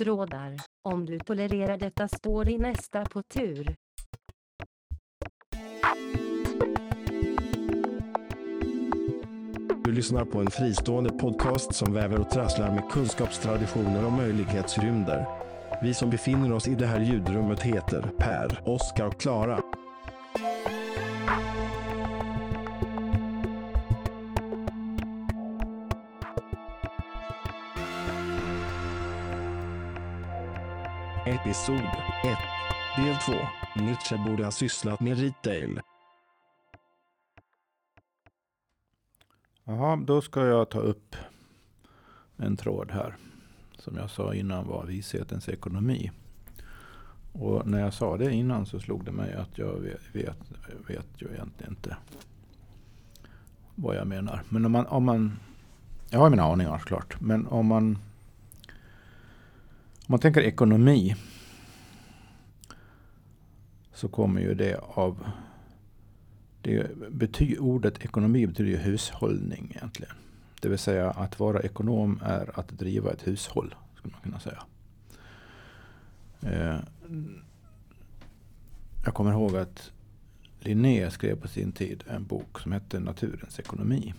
livsrådar. Om du tolererar detta står din nästa på tur. Du lyssnar på en fristående podcast som väver och trasslar med kunskapstraditioner och möjlighetsrymder. Vi som befinner oss i det här ljudrummet heter Per, Oskar och Klara. Episod 1 Del 2 Nietzsche borde ha sysslat med retail. Jaha, då ska jag ta upp en tråd här. Som jag sa innan var vishetens ekonomi. Och när jag sa det innan så slog det mig att jag vet, vet, vet ju egentligen inte vad jag menar. Men om man, om man jag har mina aningar såklart. Men om man, om man tänker ekonomi så kommer ju det av det bety, ordet ekonomi betyder ju hushållning egentligen. Det vill säga att vara ekonom är att driva ett hushåll. skulle man kunna säga. Eh, jag kommer ihåg att Linné skrev på sin tid en bok som hette Naturens ekonomi.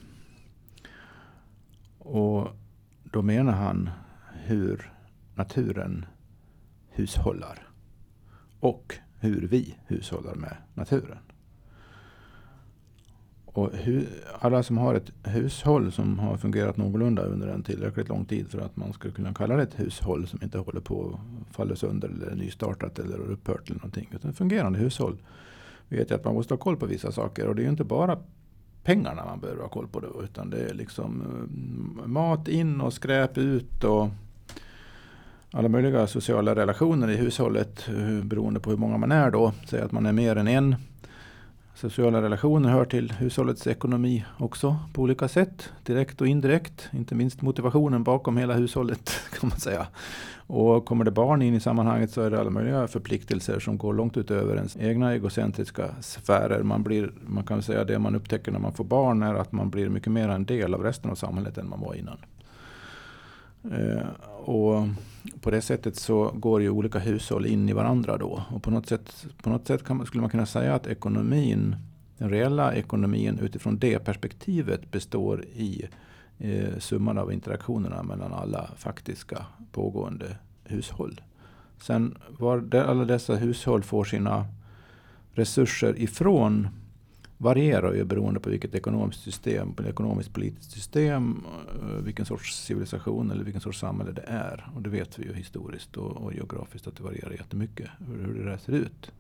Och då menar han hur naturen hushållar. Och hur vi hushållar med naturen. Och hur, alla som har ett hushåll som har fungerat någorlunda under en tillräckligt lång tid för att man ska kunna kalla det ett hushåll som inte håller på att falla sönder eller nystartat eller upphört eller någonting. Utan ett fungerande hushåll vet att man måste ha koll på vissa saker. Och det är ju inte bara pengarna man behöver ha koll på då. Utan det är liksom eh, mat in och skräp ut och alla möjliga sociala relationer i hushållet eh, beroende på hur många man är då. Säg att man är mer än en Sociala relationer hör till hushållets ekonomi också på olika sätt. Direkt och indirekt. Inte minst motivationen bakom hela hushållet kan man säga. Och kommer det barn in i sammanhanget så är det alla möjliga förpliktelser som går långt utöver ens egna egocentriska sfärer. Man, blir, man kan säga det man upptäcker när man får barn är att man blir mycket mer en del av resten av samhället än man var innan. Eh, och på det sättet så går ju olika hushåll in i varandra då. Och på något sätt, på något sätt kan, skulle man kunna säga att ekonomin, den reella ekonomin utifrån det perspektivet består i eh, summan av interaktionerna mellan alla faktiska pågående hushåll. Sen var alla dessa hushåll får sina resurser ifrån varierar ju beroende på vilket ekonomiskt system, ekonomiskt politiskt system, eh, vilken sorts civilisation eller vilken sorts samhälle det är. Och det vet vi ju historiskt och, och geografiskt att det varierar jättemycket hur, hur det där ser ut.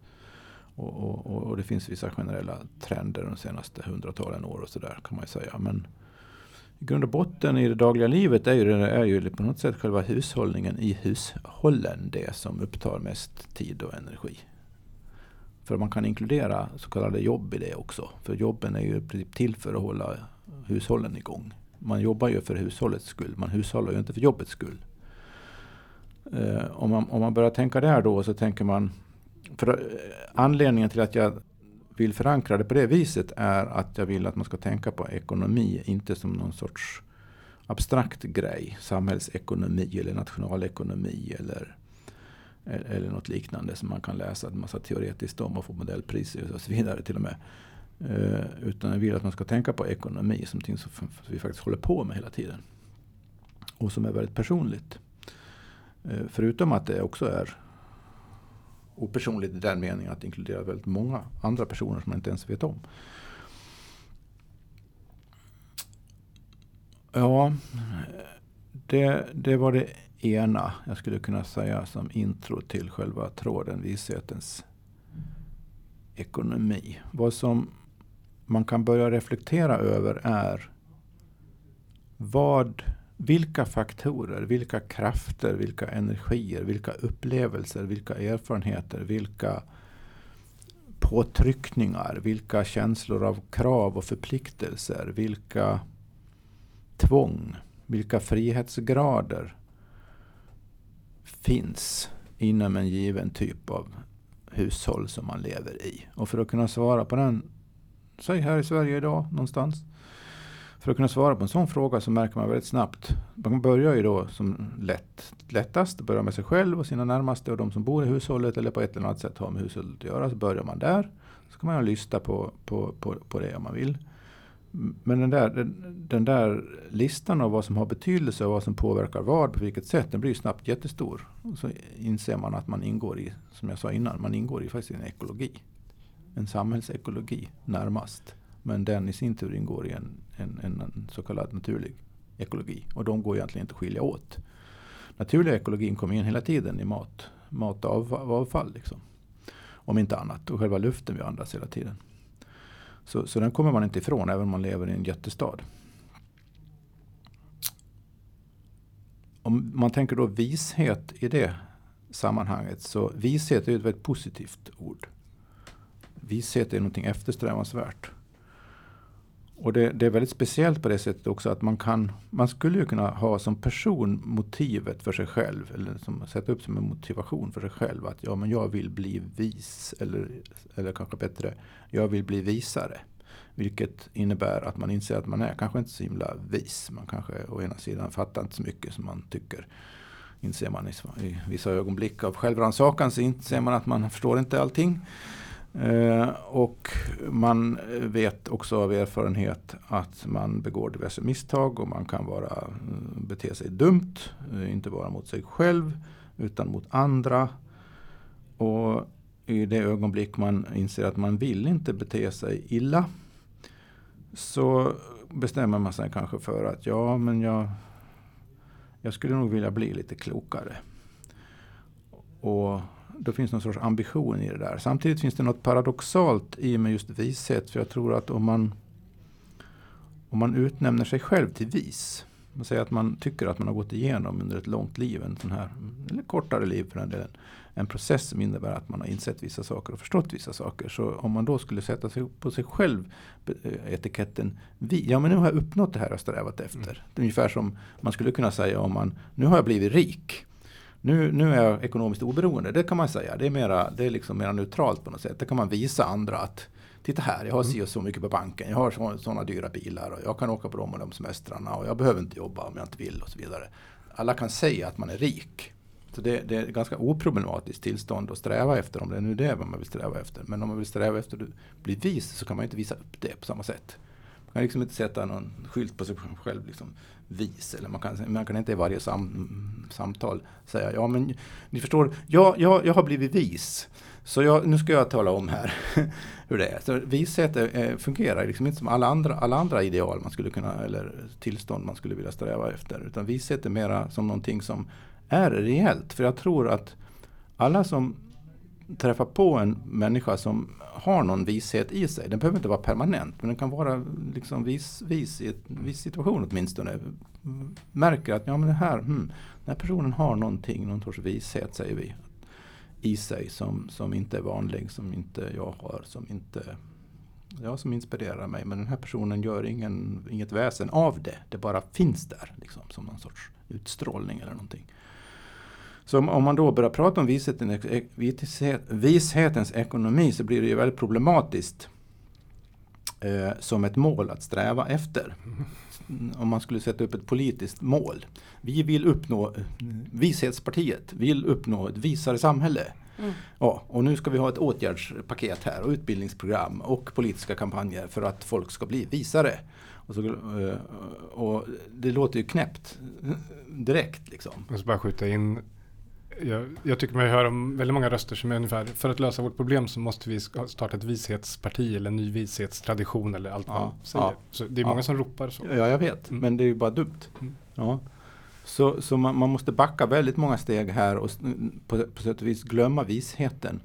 Och, och, och, det finns vissa generella trender de senaste hundratalen år och sådär kan man ju säga. Men i grund och botten i det dagliga livet är ju, är ju på något sätt själva hushållningen i hushållen det som upptar mest tid och energi. För man kan inkludera så kallade jobb i det också. För jobben är ju till för att hålla hushållen igång. Man jobbar ju för hushållets skull. Man hushållar ju inte för jobbets skull. Eh, om, man, om man börjar tänka där då så tänker man... För eh, anledningen till att jag vill förankra det på det viset är att jag vill att man ska tänka på ekonomi, inte som någon sorts abstrakt grej. Samhällsekonomi eller nationalekonomi eller eller något liknande som man kan läsa en massa teoretiskt om och få modellpriser och så vidare till och med. Eh, utan jag vill att man ska tänka på ekonomi som någonting som vi faktiskt håller på med hela tiden. Och som är väldigt personligt. Eh, förutom att det också är opersonligt i den meningen att det inkluderar väldigt många andra personer som man inte ens vet om. Ja, det, det var det ena jag skulle kunna säga som intro till själva tråden vishetens ekonomi. Vad som man kan börja reflektera över är vad, vilka faktorer, vilka krafter, vilka energier, vilka upplevelser, vilka erfarenheter, vilka påtryckningar, vilka känslor av krav och förpliktelser, vilka tvång, vilka frihetsgrader finns inom en given typ av hushåll som man lever i. Och för att kunna svara på den, säg här i Sverige idag någonstans. För att kunna svara på en sån fråga så märker man väldigt snabbt. Man börjar ju då som lätt, lättast, börjar med sig själv och sina närmaste och de som bor i hushållet eller på ett eller annat sätt har med hushållet att göra. Så börjar man där. Så kan man lyssna på, på, på, på det om man vill. Men den där, den, den, där listan av vad som har betydelse och vad som påverkar vad på vilket sätt, den blir snabbt jättestor. Och så inser man att man ingår i, som jag sa innan, man ingår i faktiskt en ekologi. En samhällsekologi närmast. Men den i sin tur ingår i en, en, en så kallad naturlig ekologi. Och de går egentligen inte att skilja åt. Naturliga ekologin kommer in hela tiden i mat, mat och avfall. Liksom. Om inte annat. Och själva luften vi andas hela tiden. Så, så den kommer man inte ifrån även om man lever i en jättestad. Om man tänker då vishet i det sammanhanget. Så vishet är ett väldigt positivt ord. Vishet är någonting eftersträvansvärt. Och det, det, är väldigt speciellt på det sättet också att man kan, man skulle ju kunna ha som person motivet för sig själv, eller som, sätta upp som en motivation för sig själv att ja men jag vill bli vis, eller, eller kanske bättre, jag vill bli visare. Vilket innebär att man inser att man är kanske inte så himla vis. Man kanske å ena sidan fattar inte så mycket som man tycker. Inser man i, i vissa ögonblick av självrannsakan så inser man att man förstår inte allting. Eh, och man vet också av erfarenhet att man begår diverse misstag och man kan vara, mm, bete sig dumt. Eh, inte bara mot sig själv utan mot andra. Och i det ögonblick man inser att man vill inte bete sig illa så bestämmer man sig kanske för att ja men jag, jag skulle nog vilja bli lite klokare. Och då finns någon sorts ambition i det där. Samtidigt finns det något paradoxalt i med just vishet. För jag tror att om man, om man utnämner sig själv till vis. Man säger att man tycker att man har gått igenom under ett långt liv, en sån här, eller kortare liv för den delen. En process som innebär att man har insett vissa saker och förstått vissa saker. Så om man då skulle sätta sig på sig själv eh, etiketten vi. Ja men nu har jag uppnått det här jag strävat efter. Mm. Det är ungefär som man skulle kunna säga om man, nu har jag blivit rik. Nu, nu är jag ekonomiskt oberoende, det kan man säga. Det är, mera, det är liksom mera neutralt på något sätt. Det kan man visa andra att Titta här, jag har mm. si och så mycket på banken. Jag har sådana dyra bilar och jag kan åka på de och de semestrarna och jag behöver inte jobba om jag inte vill och så vidare. Alla kan säga att man är rik. Så det, det är ett ganska oproblematiskt tillstånd att sträva efter om det är nu det är vad man vill sträva efter. Men om man vill sträva efter att bli vis så kan man inte visa upp det på samma sätt. Man kan liksom inte sätta någon skylt på sig själv. Liksom, vis. Eller man kan, man kan inte i varje sam, samtal säga ja men ni förstår, jag, jag, jag har blivit vis. Så jag, nu ska jag tala om här hur det är. Så vishet är, fungerar liksom inte som alla andra, alla andra ideal man skulle kunna, eller tillstånd man skulle vilja sträva efter. Utan vishet är mera som någonting som är reellt. För jag tror att alla som träffa på en människa som har någon vishet i sig. Den behöver inte vara permanent men den kan vara liksom vis, vis i en viss situation åtminstone. Märker att ja, men det här, hmm, den här personen har någonting, någon sorts vishet säger vi. I sig som, som inte är vanlig, som inte jag har, som inte ja, som inspirerar mig. Men den här personen gör ingen, inget väsen av det. Det bara finns där liksom, som någon sorts utstrålning eller någonting. Så om man då börjar prata om visheten, vishetens ekonomi så blir det ju väldigt problematiskt eh, som ett mål att sträva efter. Om man skulle sätta upp ett politiskt mål. Vi vill uppnå, Vishetspartiet vill uppnå ett visare samhälle. Mm. Ja, och nu ska vi ha ett åtgärdspaket här och utbildningsprogram och politiska kampanjer för att folk ska bli visare. Och, så, eh, och det låter ju knäppt direkt. Liksom. Jag ska bara skjuta in jag, jag, tycker mig höra om väldigt många röster som är ungefär, för att lösa vårt problem så måste vi starta ett vishetsparti eller en ny vishetstradition eller allt ja, man säger. Ja, så det är många som ropar så. Ja, jag vet, mm. men det är ju bara dumt. Mm. Ja. Så, så man, man, måste backa väldigt många steg här och på, på sätt och vis glömma visheten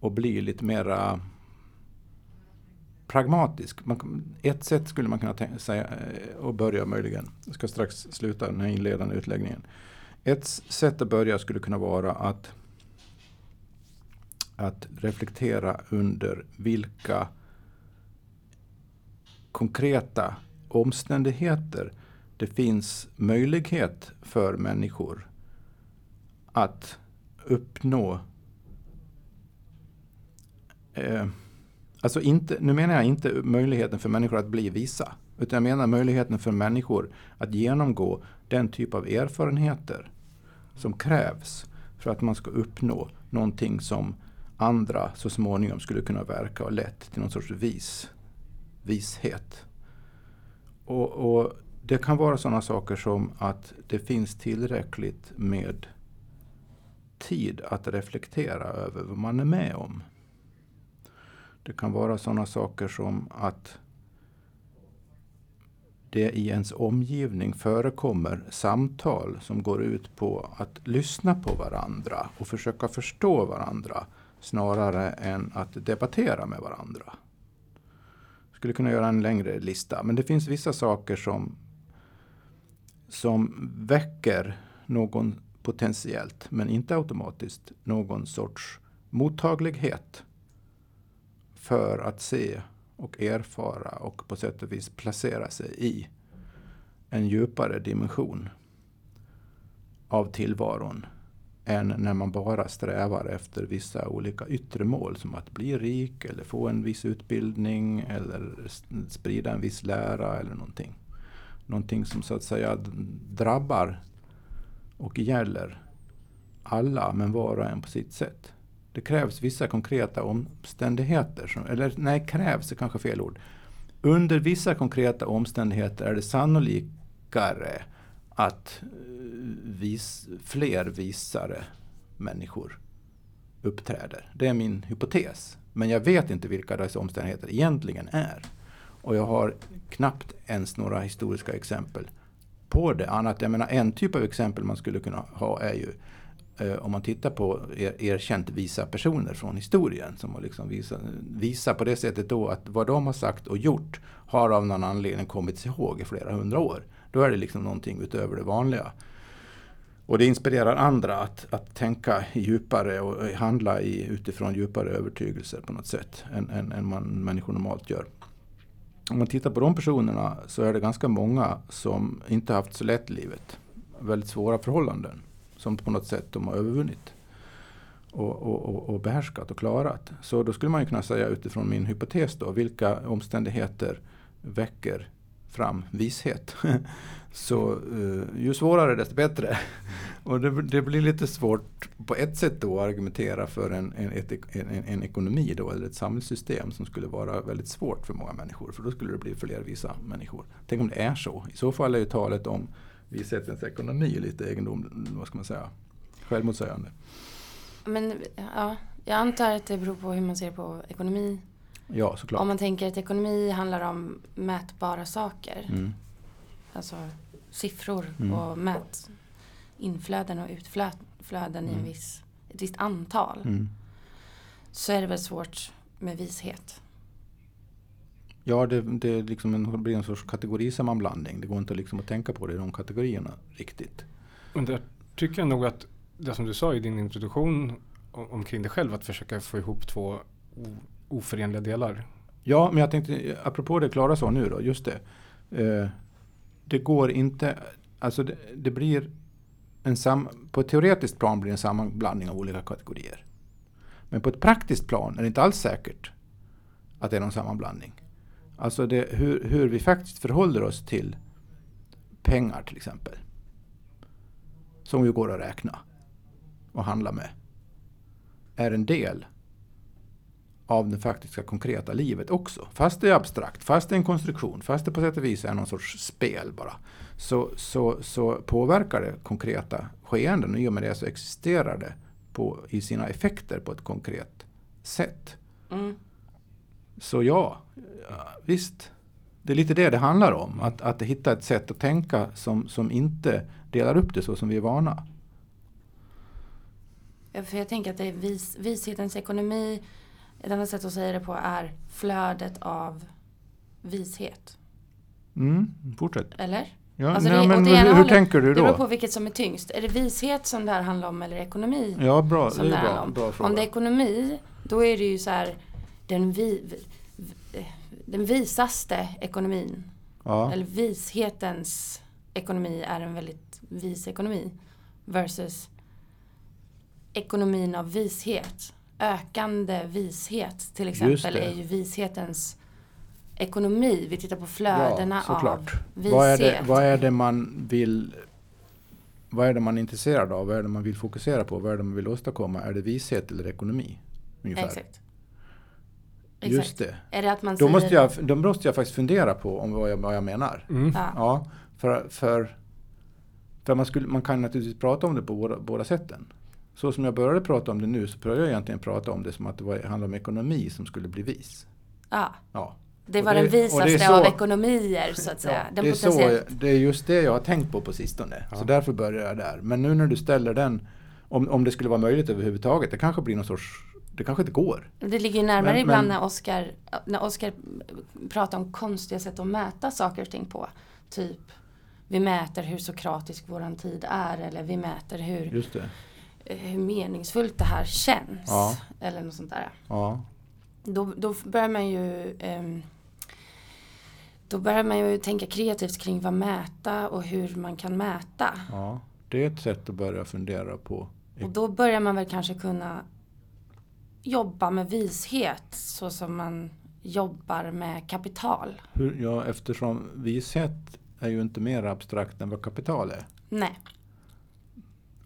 och bli lite mera pragmatisk. Man, ett sätt skulle man kunna säga eh, och börja möjligen. Jag ska strax sluta den här inledande utläggningen. Ett sätt att börja skulle kunna vara att, att reflektera under vilka konkreta omständigheter det finns möjlighet för människor att uppnå eh, Alltså inte, nu menar jag inte möjligheten för människor att bli visa. Utan jag menar möjligheten för människor att genomgå den typ av erfarenheter som krävs för att man ska uppnå någonting som andra så småningom skulle kunna verka och lett till någon sorts vis, vishet. Och, och det kan vara sådana saker som att det finns tillräckligt med tid att reflektera över vad man är med om. Det kan vara sådana saker som att det i ens omgivning förekommer samtal som går ut på att lyssna på varandra och försöka förstå varandra snarare än att debattera med varandra. Jag skulle kunna göra en längre lista, men det finns vissa saker som, som väcker någon potentiellt, men inte automatiskt, någon sorts mottaglighet för att se och erfara och på sätt och vis placera sig i en djupare dimension av tillvaron än när man bara strävar efter vissa olika yttre mål som att bli rik eller få en viss utbildning eller sprida en viss lära eller någonting. Någonting som så att säga drabbar och gäller alla men var och en på sitt sätt. Det krävs vissa konkreta omständigheter. Som, eller nej, krävs är kanske fel ord. Under vissa konkreta omständigheter är det sannolikare att eh, vis, fler visare människor uppträder. Det är min hypotes. Men jag vet inte vilka dessa omständigheter egentligen är. Och jag har knappt ens några historiska exempel på det. Annat, jag menar, en typ av exempel man skulle kunna ha är ju Eh, om man tittar på er, erkänt visa personer från historien som har liksom visat visa på det sättet då att vad de har sagt och gjort har av någon anledning kommit ihåg i flera hundra år. Då är det liksom någonting utöver det vanliga. Och det inspirerar andra att, att tänka djupare och handla i, utifrån djupare övertygelser på något sätt än, än, än man människor normalt gör. Om man tittar på de personerna så är det ganska många som inte haft så lätt i livet. Väldigt svåra förhållanden som på något sätt de har övervunnit. Och, och, och, behärskat och klarat. Så då skulle man ju kunna säga utifrån min hypotes då, vilka omständigheter väcker fram vishet. Så uh, ju svårare desto bättre. Och det, det, blir lite svårt på ett sätt då att argumentera för en, en, ett, en, en, ekonomi då, eller ett samhällssystem som skulle vara väldigt svårt för många människor. För då skulle det bli fler visa människor. Tänk om det är så. I så fall är ju talet om vishetens ekonomi lite egendomligt, vad ska man säga, självmotsägande. Men ja, jag antar att det beror på hur man ser på ekonomi. Ja, såklart. Om man tänker att ekonomi handlar om mätbara saker. Mm. Alltså siffror Mm. och mät inflöden och utflöden i en Mm. viss, ett visst antal. Mm. Så är det väl svårt med vishet. Ja, det, det är liksom en, blir en sorts kategorisammanblandning. Det går inte liksom att tänka på det i de kategorierna riktigt. Men där tycker jag nog att det som du sa i din introduktion om- omkring dig själv, att försöka få ihop två oförenliga delar. Ja, men jag tänkte, apropå det Klara sa nu då, just det. Eh, det går inte, alltså det, det blir en sam, på ett teoretiskt plan blir det en sammanblandning av olika kategorier. Men på ett praktiskt plan är det inte alls säkert att det är någon sammanblandning. Alltså det, hur, hur vi faktiskt förhåller oss till pengar till exempel. Som ju går att räkna och handla med. Är en del av det faktiska konkreta livet också. Fast det är abstrakt, fast det är en konstruktion, fast det på sätt och vis är någon sorts spel bara. Så, så, så påverkar det konkreta skeenden och i och med det så existerar det på, i sina effekter på ett konkret sätt. Mm. Så ja, visst. Det är lite det det handlar om. Att, att hitta ett sätt att tänka som, som inte delar upp det så som vi är vana. Ja, För jag tänker att det är vis, vishetens ekonomi. Ett annat sätt att säga det på är flödet av vishet. Mm, fortsätt. Eller? Ja, Alltså, nej, det- men åt hur, tänker du Det beror då? på vilket som är tyngst. Är det vishet som det här handlar om eller ekonomi? Ja, bra. som Det det är handlar bra, om. bra fråga. Om det är ekonomi, då är det ju så här den, vi, vi- den visaste ekonomin. ja. Eller vishetens ekonomi är en väldigt vis ekonomi. Versus ekonomin av vishet. Ökande vishet till exempel är ju vishetens ekonomi, vi tittar på flödena ja, såklart. av vishet. Vad är, det, vad är det man vill vad är det man är intresserad av? Vad är det man vill fokusera på? Vad är det man vill åstadkomma? Är det vishet eller ekonomi? Ungefär. Exakt. Just det. Är det att man då, säger... måste jag, då måste jag faktiskt fundera på om vad jag, vad jag menar. Mm. Ja. Ja, för, för, för man, skulle, man kan naturligtvis prata om det på båda, båda sätten. Så som jag började prata om det nu så började jag egentligen prata om det som att det var, handlade om ekonomi som skulle bli vis. ja. Ja. Det var det- den visaste så- av ekonomier så att säga. Ja, den det, är så, det är just det jag har tänkt på på sistone. Ja. Så därför börjar jag där. Men nu när du ställer den, om, om det skulle vara möjligt överhuvudtaget, det kanske blir någon sorts, det kanske inte går. Det ligger ju närmare Men- ibland men- när Oskar när Oscar pratar om konstiga sätt att mäta saker och ting på. Typ, vi mäter hur sokratisk våran tid är eller vi mäter hur, eh, hur meningsfullt det här känns. Ja. Eller något sånt där. Ja, Då, då börjar man ju ehm, då börjar man ju tänka kreativt kring vad mäta och hur man kan mäta. ja. Det är ett sätt att börja fundera på. Och då börjar man väl kanske kunna jobba med vishet så som man jobbar med kapital. Hur, ja, eftersom vishet är ju inte mer abstrakt än vad kapital är. Nej,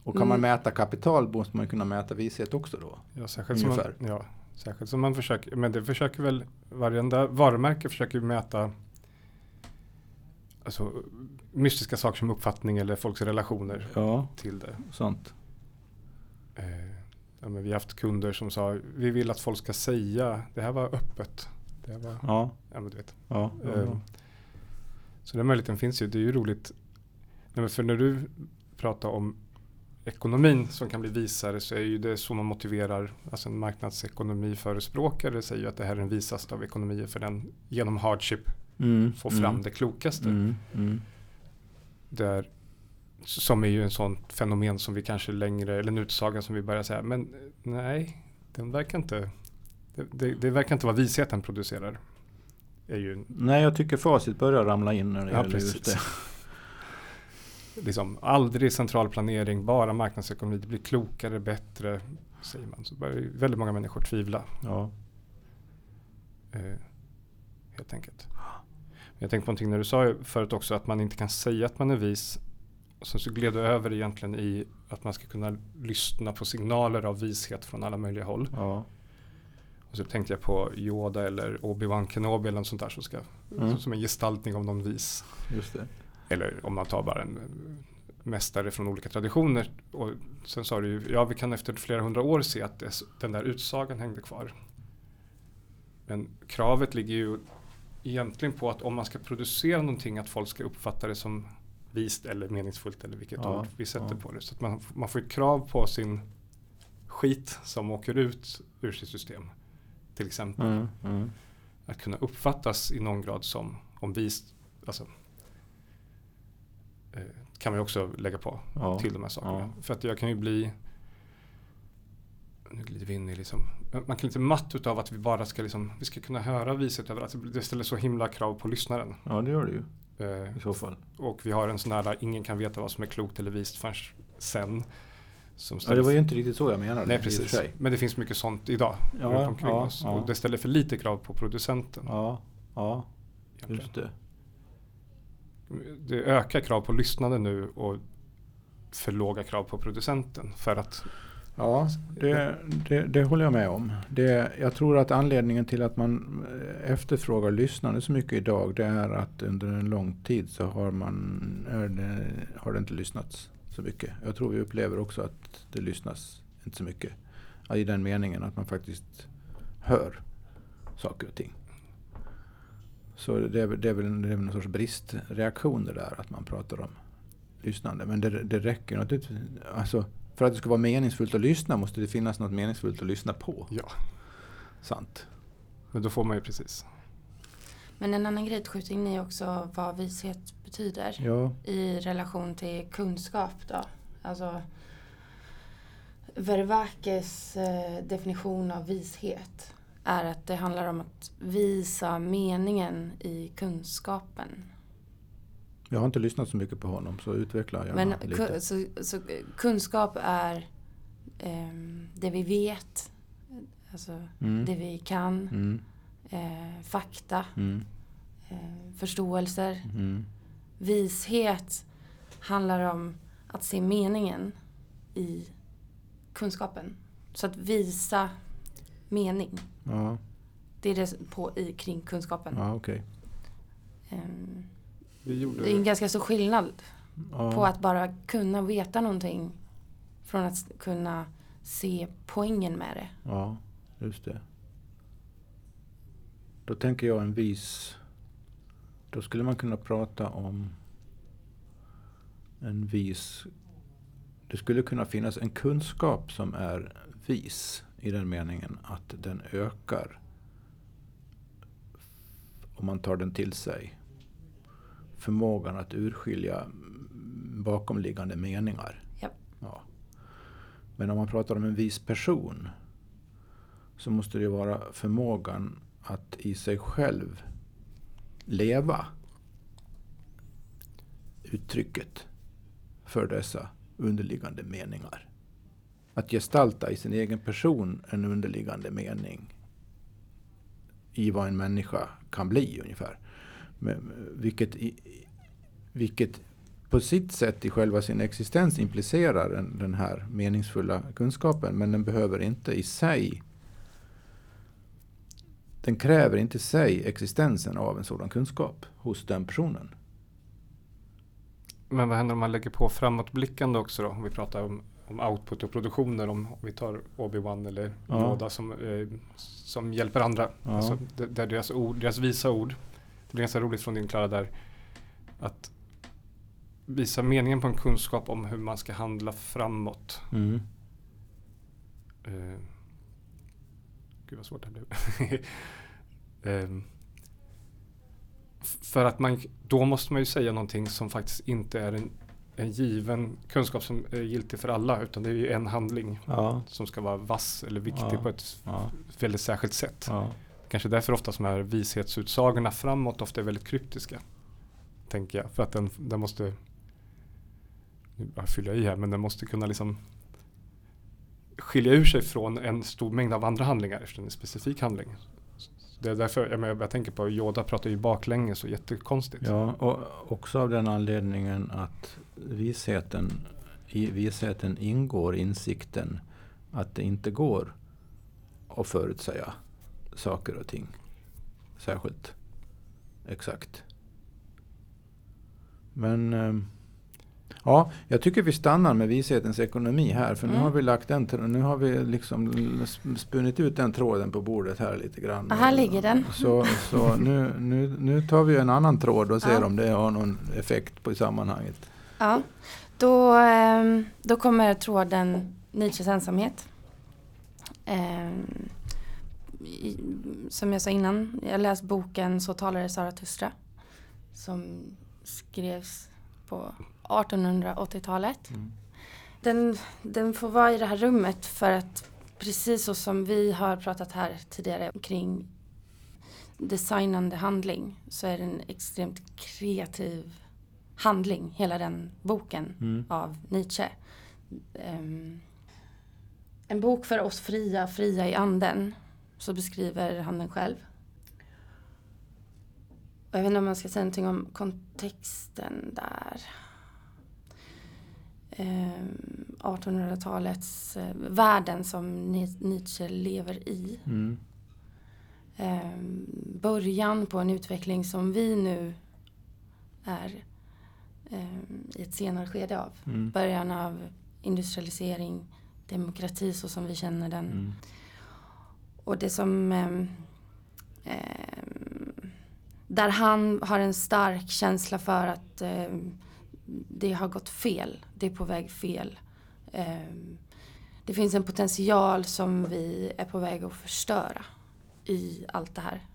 Och kan man Mm. mäta kapital måste man kunna mäta vishet också då. Ja, särskilt som, man, ja, särskilt som man försöker, men det försöker väl varenda varumärke försöker mäta alltså, mystiska saker som uppfattning eller folks relationer Ja, till det. sånt. Eh, ja, men vi har haft kunder som sa vi vill att folk ska säga det här var öppet. Det här var, Ja, ja, men du vet. ja. ja, Eh, ja. Så den möjligheten finns ju. Det är ju roligt. Nej, för när du pratar om ekonomin som kan bli visare så är ju det så man motiverar. Alltså en marknadsekonomiförespråkare säger ju att det här är den visaste av ekonomier för den genom hardship Mm, får fram mm, det klokaste. Mm, mm. Där, som är ju en sån fenomen som vi kanske längre, eller en utsaga som vi börjar säga, men eh, nej, den verkar inte, det, det, det verkar inte vara visheten producerar. Är ju Nej, jag tycker facit börjar ramla in när det Ja, gäller precis. just det. liksom aldrig central planering, bara marknadsekonomi, det blir klokare, bättre, säger man. Så börjar väldigt många människor tvivla. Ja. Eh, helt enkelt. Jag tänkte på någonting när du sa förut också att man inte kan säga att man är vis. Och sen så gled du över egentligen i att man ska kunna lyssna på signaler av vishet från alla möjliga håll. ja. Och så tänkte jag på Yoda eller Obi-Wan Kenobi eller något sånt där som, ska, Mm. som en gestaltning av någon vis. Det. Eller om man tar bara en mästare från olika traditioner. Och sen sa du ju, ja vi kan efter flera hundra år se att det, den där utsagan hängde kvar. Men kravet ligger ju egentligen på att om man ska producera någonting att folk ska uppfatta det som vist eller meningsfullt eller vilket Ja, ord vi sätter ja. på det. Så att man, man får ett krav på sin skit som åker ut ur sitt system. Till exempel. Mm, mm. Att kunna uppfattas i någon grad som om vist. Alltså, eh, kan man ju också lägga på Ja. till de här sakerna. För att jag kan ju bli nu glider vi in i liksom, man kan lite matt utav att vi bara ska liksom, vi ska kunna höra viset överallt. Det ställer så himla krav på lyssnaren. ja, det gör det ju i så fall. och vi har en sån här, ingen kan veta vad som är klokt eller vist förrän sen. Som Ja, det var ju inte riktigt så jag menade. Nej precis, men det finns mycket sånt idag Ja, runt omkring ja, oss. ja. Och det ställer för lite krav på producenten. Ja, ja, egentligen. just det. det ökar krav på lyssnande nu och för låga krav på producenten. För att Ja, det, det, det håller jag med om. Det, jag tror att anledningen till att man eh, efterfrågar lyssnande så mycket idag det är att under en lång tid så har, man, är det, har det inte lyssnats så mycket. Jag tror vi upplever också att det lyssnas inte så mycket. I den meningen att man faktiskt hör saker och ting. Så det är, väl- det är väl en, det är väl sorts bristreaktion det där att man pratar om lyssnande. Men det, det räcker naturligtvis. Alltså, för att det ska vara meningsfullt att lyssna måste det finnas något meningsfullt att lyssna på. ja, Sant. men då får man ju precis. Men en annan grej att skjuta in är också vad vishet betyder Ja, i relation till kunskap då. Alltså Vervakes eh, definition av vishet är att det handlar om att visa meningen i kunskapen. Jag har inte lyssnat så mycket på honom så utveckla gärna Men lite. så, så eh, kunskap är ehm, det vi vet, alltså Mm. det vi kan, Mm. eh, fakta. Mm. eh, förståelser. Mm. Vishet handlar om att se meningen i kunskapen. Så att visa mening. Ja, Det är det på i kring kunskapen. ja okej. Ehm, Vi gjorde Det är en ganska stor skillnad Ja. på att bara kunna veta någonting från att kunna se poängen med det. Ja, just det. Då tänker jag en vis... Då skulle man kunna prata om en vis... Det skulle kunna finnas en kunskap som är vis i den meningen att den ökar om man tar den till sig. Förmågan att urskilja bakomliggande meningar. Ja. Ja. Men om man pratar om en vis person så måste det vara förmågan att i sig själv leva uttrycket för dessa underliggande meningar. Att gestalta i sin egen person en underliggande mening i vad en människa kan bli ungefär. Vilket, vilket på sitt sätt i själva sin existens implicerar den, den här meningsfulla kunskapen. Men den behöver inte i sig den kräver inte sig existensen av en sådan kunskap hos den personen. Men vad händer om man lägger på framåtblickande också då? Om vi pratar om, om output och produktioner. Om vi tar Obi-Wan eller Ja. Yoda som, eh, som hjälper andra. Ja. Alltså, deras, ord, deras visa ord. Det blir ganska roligt från din Klara där. Att visa meningen på en kunskap om hur man ska handla framåt. Mm. Eh, gud vad svårt det blev. F- för att man, då måste man ju säga någonting som faktiskt inte är en, en given kunskap som är giltig för alla. Utan det är ju en handling Ja, som ska vara vass eller viktig Ja. på ett ja, väldigt särskilt sätt. ja. Kanske därför ofta de här vishetsutsagorna framåt ofta är väldigt kryptiska. Tänker jag. För att den, den måste, nu bara fyller jag i här, men den måste kunna liksom skilja ur sig från en stor mängd av andra handlingar efter en specifik handling. Det är därför jag, menar, jag tänker på Yoda pratar ju baklänges och jättekonstigt. ja, och också av den anledningen att visheten, i visheten ingår insikten att det inte går att förutsäga saker och ting särskilt exakt. Men ehm, ja, jag tycker vi stannar med vishetens ekonomi här. För nu Mm. har vi lagt den, nu har vi liksom spunnit ut den tråden på bordet här lite grann. Ja, här ligger den. Så, så nu, nu, nu tar vi en annan tråd och ser Ja. om det har någon effekt på sammanhanget. Ja, då, ehm, då kommer tråden Nietzsches ensamhet. I, som jag sa innan, jag läst boken Så talade Zarathustra. Som skrevs på 1880-talet. Mm. Den, den får vara i det här rummet för att precis så som vi har pratat här tidigare kring designande handling så är det en extremt kreativ handling, hela den boken Mm. av Nietzsche. Ehm, en bok för oss fria, fria i anden. Så beskriver han den själv. Och jag vet inte om man ska säga någonting om kontexten där. Ehm, 1800-talets eh, världen som Ni- Nietzsche lever i. Mm. Ehm, början på en utveckling som vi nu är ehm, i ett senare skede av. Mm. Början av industrialisering, demokrati så som vi känner den. Mm. Och det som ehm, där han har en stark känsla för att ehm, det har gått fel. Det är på väg fel. Ehm, det finns en potential som vi är på väg att förstöra i allt det här.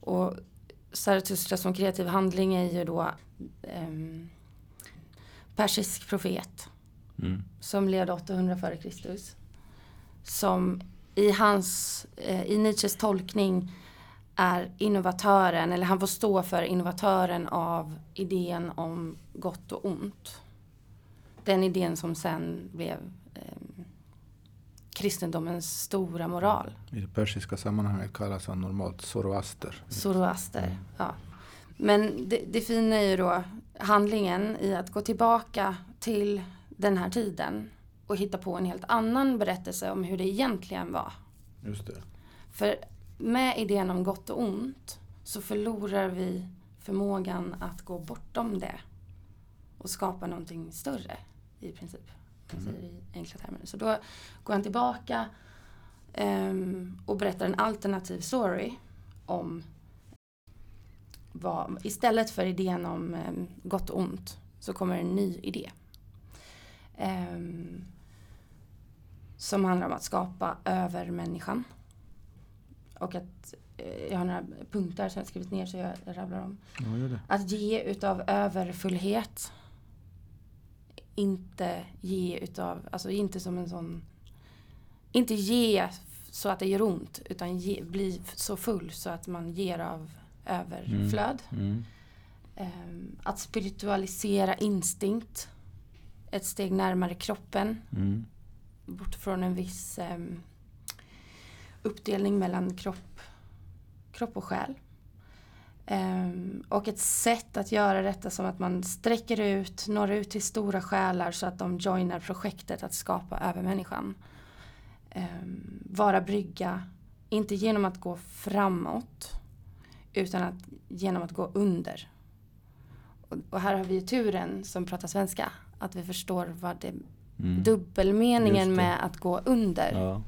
Och Zarathustra som kreativ handling är ju då ehm, persisk profet Mm. som levde 800 före Kristus. Som i hans, eh, i Nietzsches tolkning är innovatören, eller han får stå för innovatören av idén om gott och ont. Den idén som sen blev eh, kristendomens stora moral. I det persiska sammanhanget kallas han normalt Zoroaster. Zoroaster, Mm. ja. Men det, det fina är ju då handlingen i att gå tillbaka till den här tiden och hitta på en helt annan berättelse om hur det egentligen var. Just det. För med idén om gott och ont så förlorar vi förmågan att gå bortom det och skapa någonting större i princip. Säger i enkla termer. Så då går han tillbaka ehm, och berättar en alternativ story om vad, istället för idén om ehm, gott och ont så kommer en ny idé. Ehm, som handlar om att skapa övermänniskan. Och att eh, jag har några punkter som jag skrivit ner så jag rabblar om. Ja. Att ge utav överfullhet. Inte ge utav, alltså inte som en sån, inte ge så att det gör ont utan ge, bli så full så att man ger av överflöd. Mm. Ehm, att spiritualisera instinkt. Ett steg närmare kroppen. Mm. Bort från en viss ehm, uppdelning mellan kropp, kropp och själ. Um, och ett sätt att göra detta som att man sträcker ut, når ut till stora själar så att de joinar projektet att skapa övermänniskan. Um, vara brygga, inte genom att gå framåt utan att, genom att gå under. Och, och här har vi ju turen som pratar svenska, att vi förstår vad det Mm. dubbelmeningen med att gå under. Ja.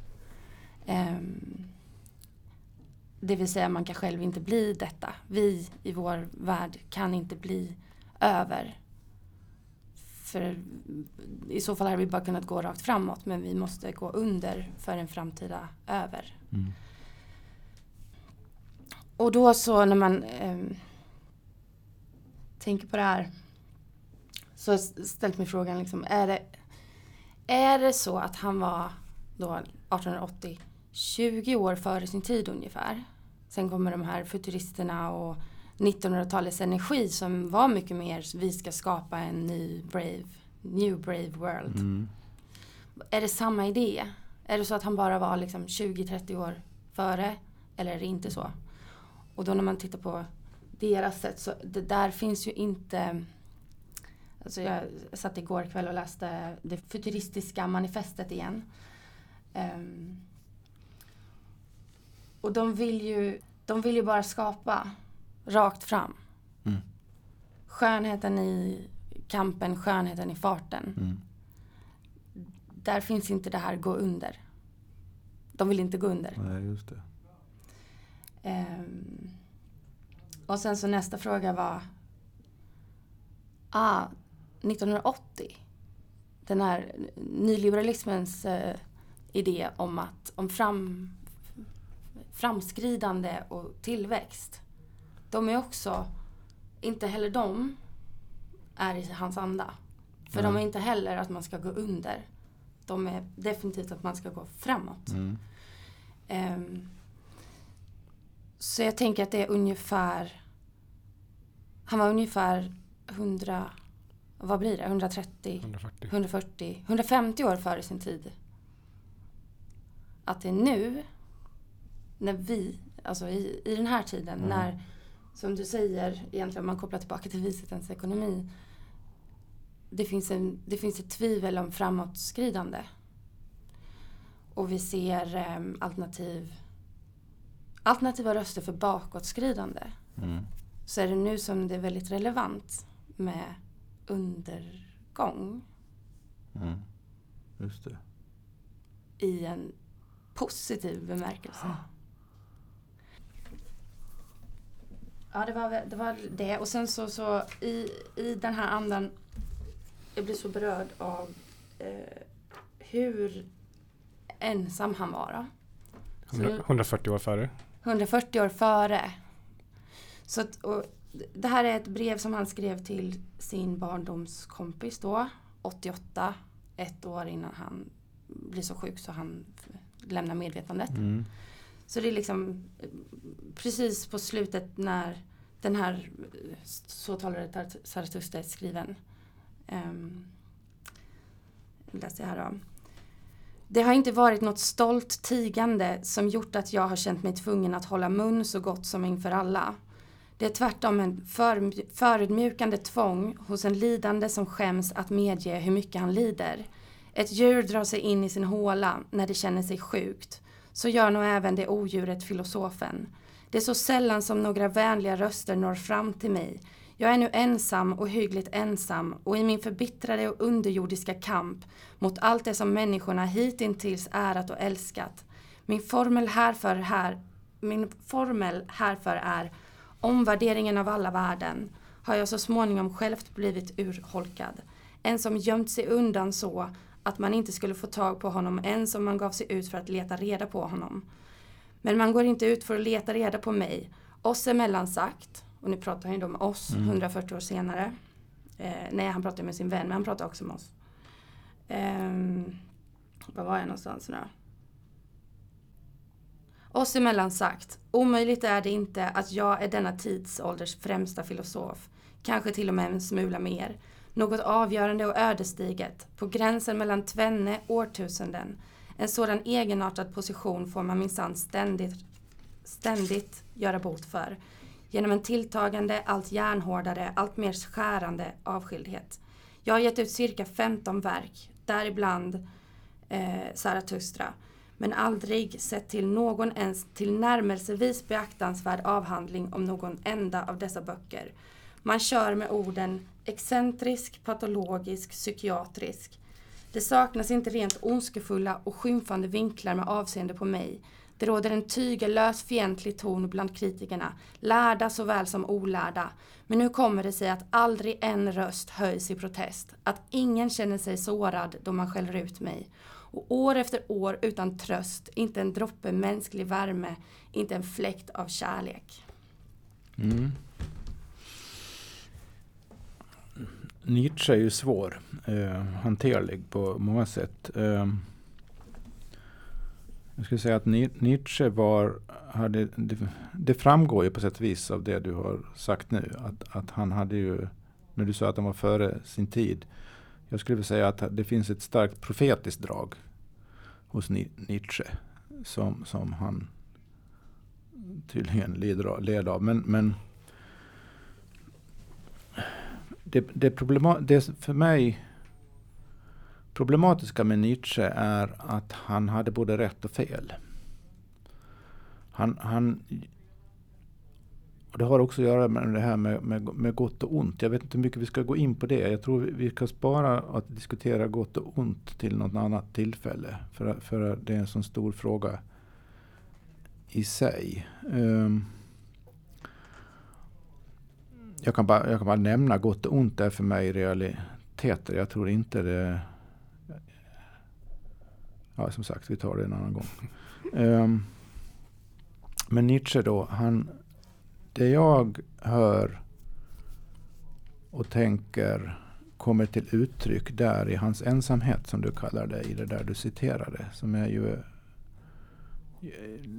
Ehm, det vill säga man kan själv inte bli detta. Vi i vår värld kan inte bli över. För i så fall hade vi bara kunnat gå rakt framåt men vi måste gå under för en framtida över. Mm. Och då så när man ehm, tänker på det här så har jag ställt mig frågan liksom, är det, är det så att han var då 1880 20 år före sin tid ungefär. Sen kommer de här futuristerna och 1900-talets energi som var mycket mer vi ska skapa en ny brave, new brave world. Mm. Är det samma idé? Är det så att han bara var liksom 20-30 år före? Eller är det inte så? Och då när man tittar på deras sätt så det där finns ju inte Alltså jag satt igår kväll och läste det futuristiska manifestet igen. Ehm, och de vill ju, de vill ju bara skapa rakt fram. Mm. Skönheten i kampen, skönheten i farten. Mm. Där finns inte det här gå under. De vill inte gå under. Nej, just det. Ehm, och sen så nästa fråga var ah, 1980. Den här nyliberalismens eh, idé om att om fram, framskridande och tillväxt. De är också, inte heller de är i hans anda. För de är inte heller att man ska gå under. De är definitivt att man ska gå framåt. Mm. Ehm, så jag tänker att det är ungefär Han var ungefär 100 Vad blir det? 130 140. 140 150 år före sin tid. Att det är nu när vi, alltså i, i den här tiden Mm. när som du säger, egentligen om man kopplar tillbaka till vishetens ekonomi. Det finns, en, det finns ett tvivel om framåtskridande. Och vi ser em, alternativ, alternativa röster för bakåtskridande. Mm. Så är det nu som det är väldigt relevant med undergång Mm. Just det. i en positiv bemärkelse. Ja, det var, väl- det var det. Och sen så, så i, i den här andan, jag blir så berörd av eh, hur ensam han var. Då. Så 100, 140 år före. 140 år före. Så att, och det här är ett brev som han skrev till sin barndomskompis då, 88, ett år innan han blir så sjuk så han lämnar medvetandet. Mm. Så det är liksom precis på slutet när den här eh, Så talade Zarathustra är skriven. Um, läste jag här då. Det har inte varit något stolt tigande som gjort att jag har känt mig tvungen att hålla mun så gott som inför alla. Det är tvärtom en för, förödmjukande tvång hos en lidande som skäms att medge hur mycket han lider. Ett djur drar sig in i sin håla när det känner sig sjukt. Så gör nog även det odjuret filosofen. Det är så sällan som några vänliga röster når fram till mig. Jag är nu ensam och hyggligt ensam och i min förbittrade och underjordiska kamp mot allt det som människorna hitintills ärat och älskat. Min formel härför, här, min formel härför är omvärderingen av alla värden har jag så småningom självt blivit urholkad. En som gömt sig undan så att man inte skulle få tag på honom ens om man gav sig ut för att leta reda på honom. Men man går inte ut för att leta reda på mig. Oss emellan sagt, och nu pratar han ju då om oss mm. 140 år senare. Eh, nej, han pratar med sin vän, men han pratar också med oss. Eh, var var jag någonstans nu oss emellan sagt, omöjligt är det inte att jag är denna tidsålders främsta filosof. Kanske till och med en smula mer. Något avgörande och ödesdigert, på gränsen mellan tvenne årtusenden. En sådan egenartad position får man minsann ständigt, ständigt göra bot för. Genom en tilltagande, allt järnhårdare, allt mer skärande avskildhet. Jag har gett ut cirka 15 verk, däribland eh, Zarathustra, men aldrig sett till någon ens tillnärmelsevis beaktansvärd avhandling om någon enda av dessa böcker. Man kör med orden excentrisk, patologisk, psykiatrisk. Det saknas inte rent ondskefulla och skymfande vinklar med avseende på mig. Det råder en tygellös fientlig ton bland kritikerna, lärda såväl som olärda. Men nu kommer det sig att aldrig en röst höjs i protest, att ingen känner sig sårad då man skäller ut mig. Och år efter år utan tröst, inte en droppe mänsklig värme, inte en fläkt av kärlek. Mm. Nietzsche är ju svår, eh, hanterlig på många sätt. Eh, jag skulle säga att Nietzsche var, hade, det, det, framgår ju på sätt och vis av det du har sagt nu. Att, att han hade ju, när du sa att han var före sin tid. Jag skulle vilja säga att det finns ett starkt profetiskt drag hos Nietzsche. Som, som han tydligen led av. Men, men det, det, problema, det för mig problematiska med Nietzsche är att han hade både rätt och fel. Han, han och det har också att göra med det här med, med, med, gott och ont. Jag vet inte hur mycket vi ska gå in på det. Jag tror vi ska spara att diskutera gott och ont till något annat tillfälle. För, för det är en sån stor fråga i sig. Um, jag, kan bara, jag kan bara nämna gott och ont är för mig realiteter. Jag tror inte det... Ja, som sagt, vi tar det en annan gång. Um, men Nietzsche då, han... Det jag hör och tänker kommer till uttryck där i hans ensamhet som du kallar det, i det där du citerade. Som är ju,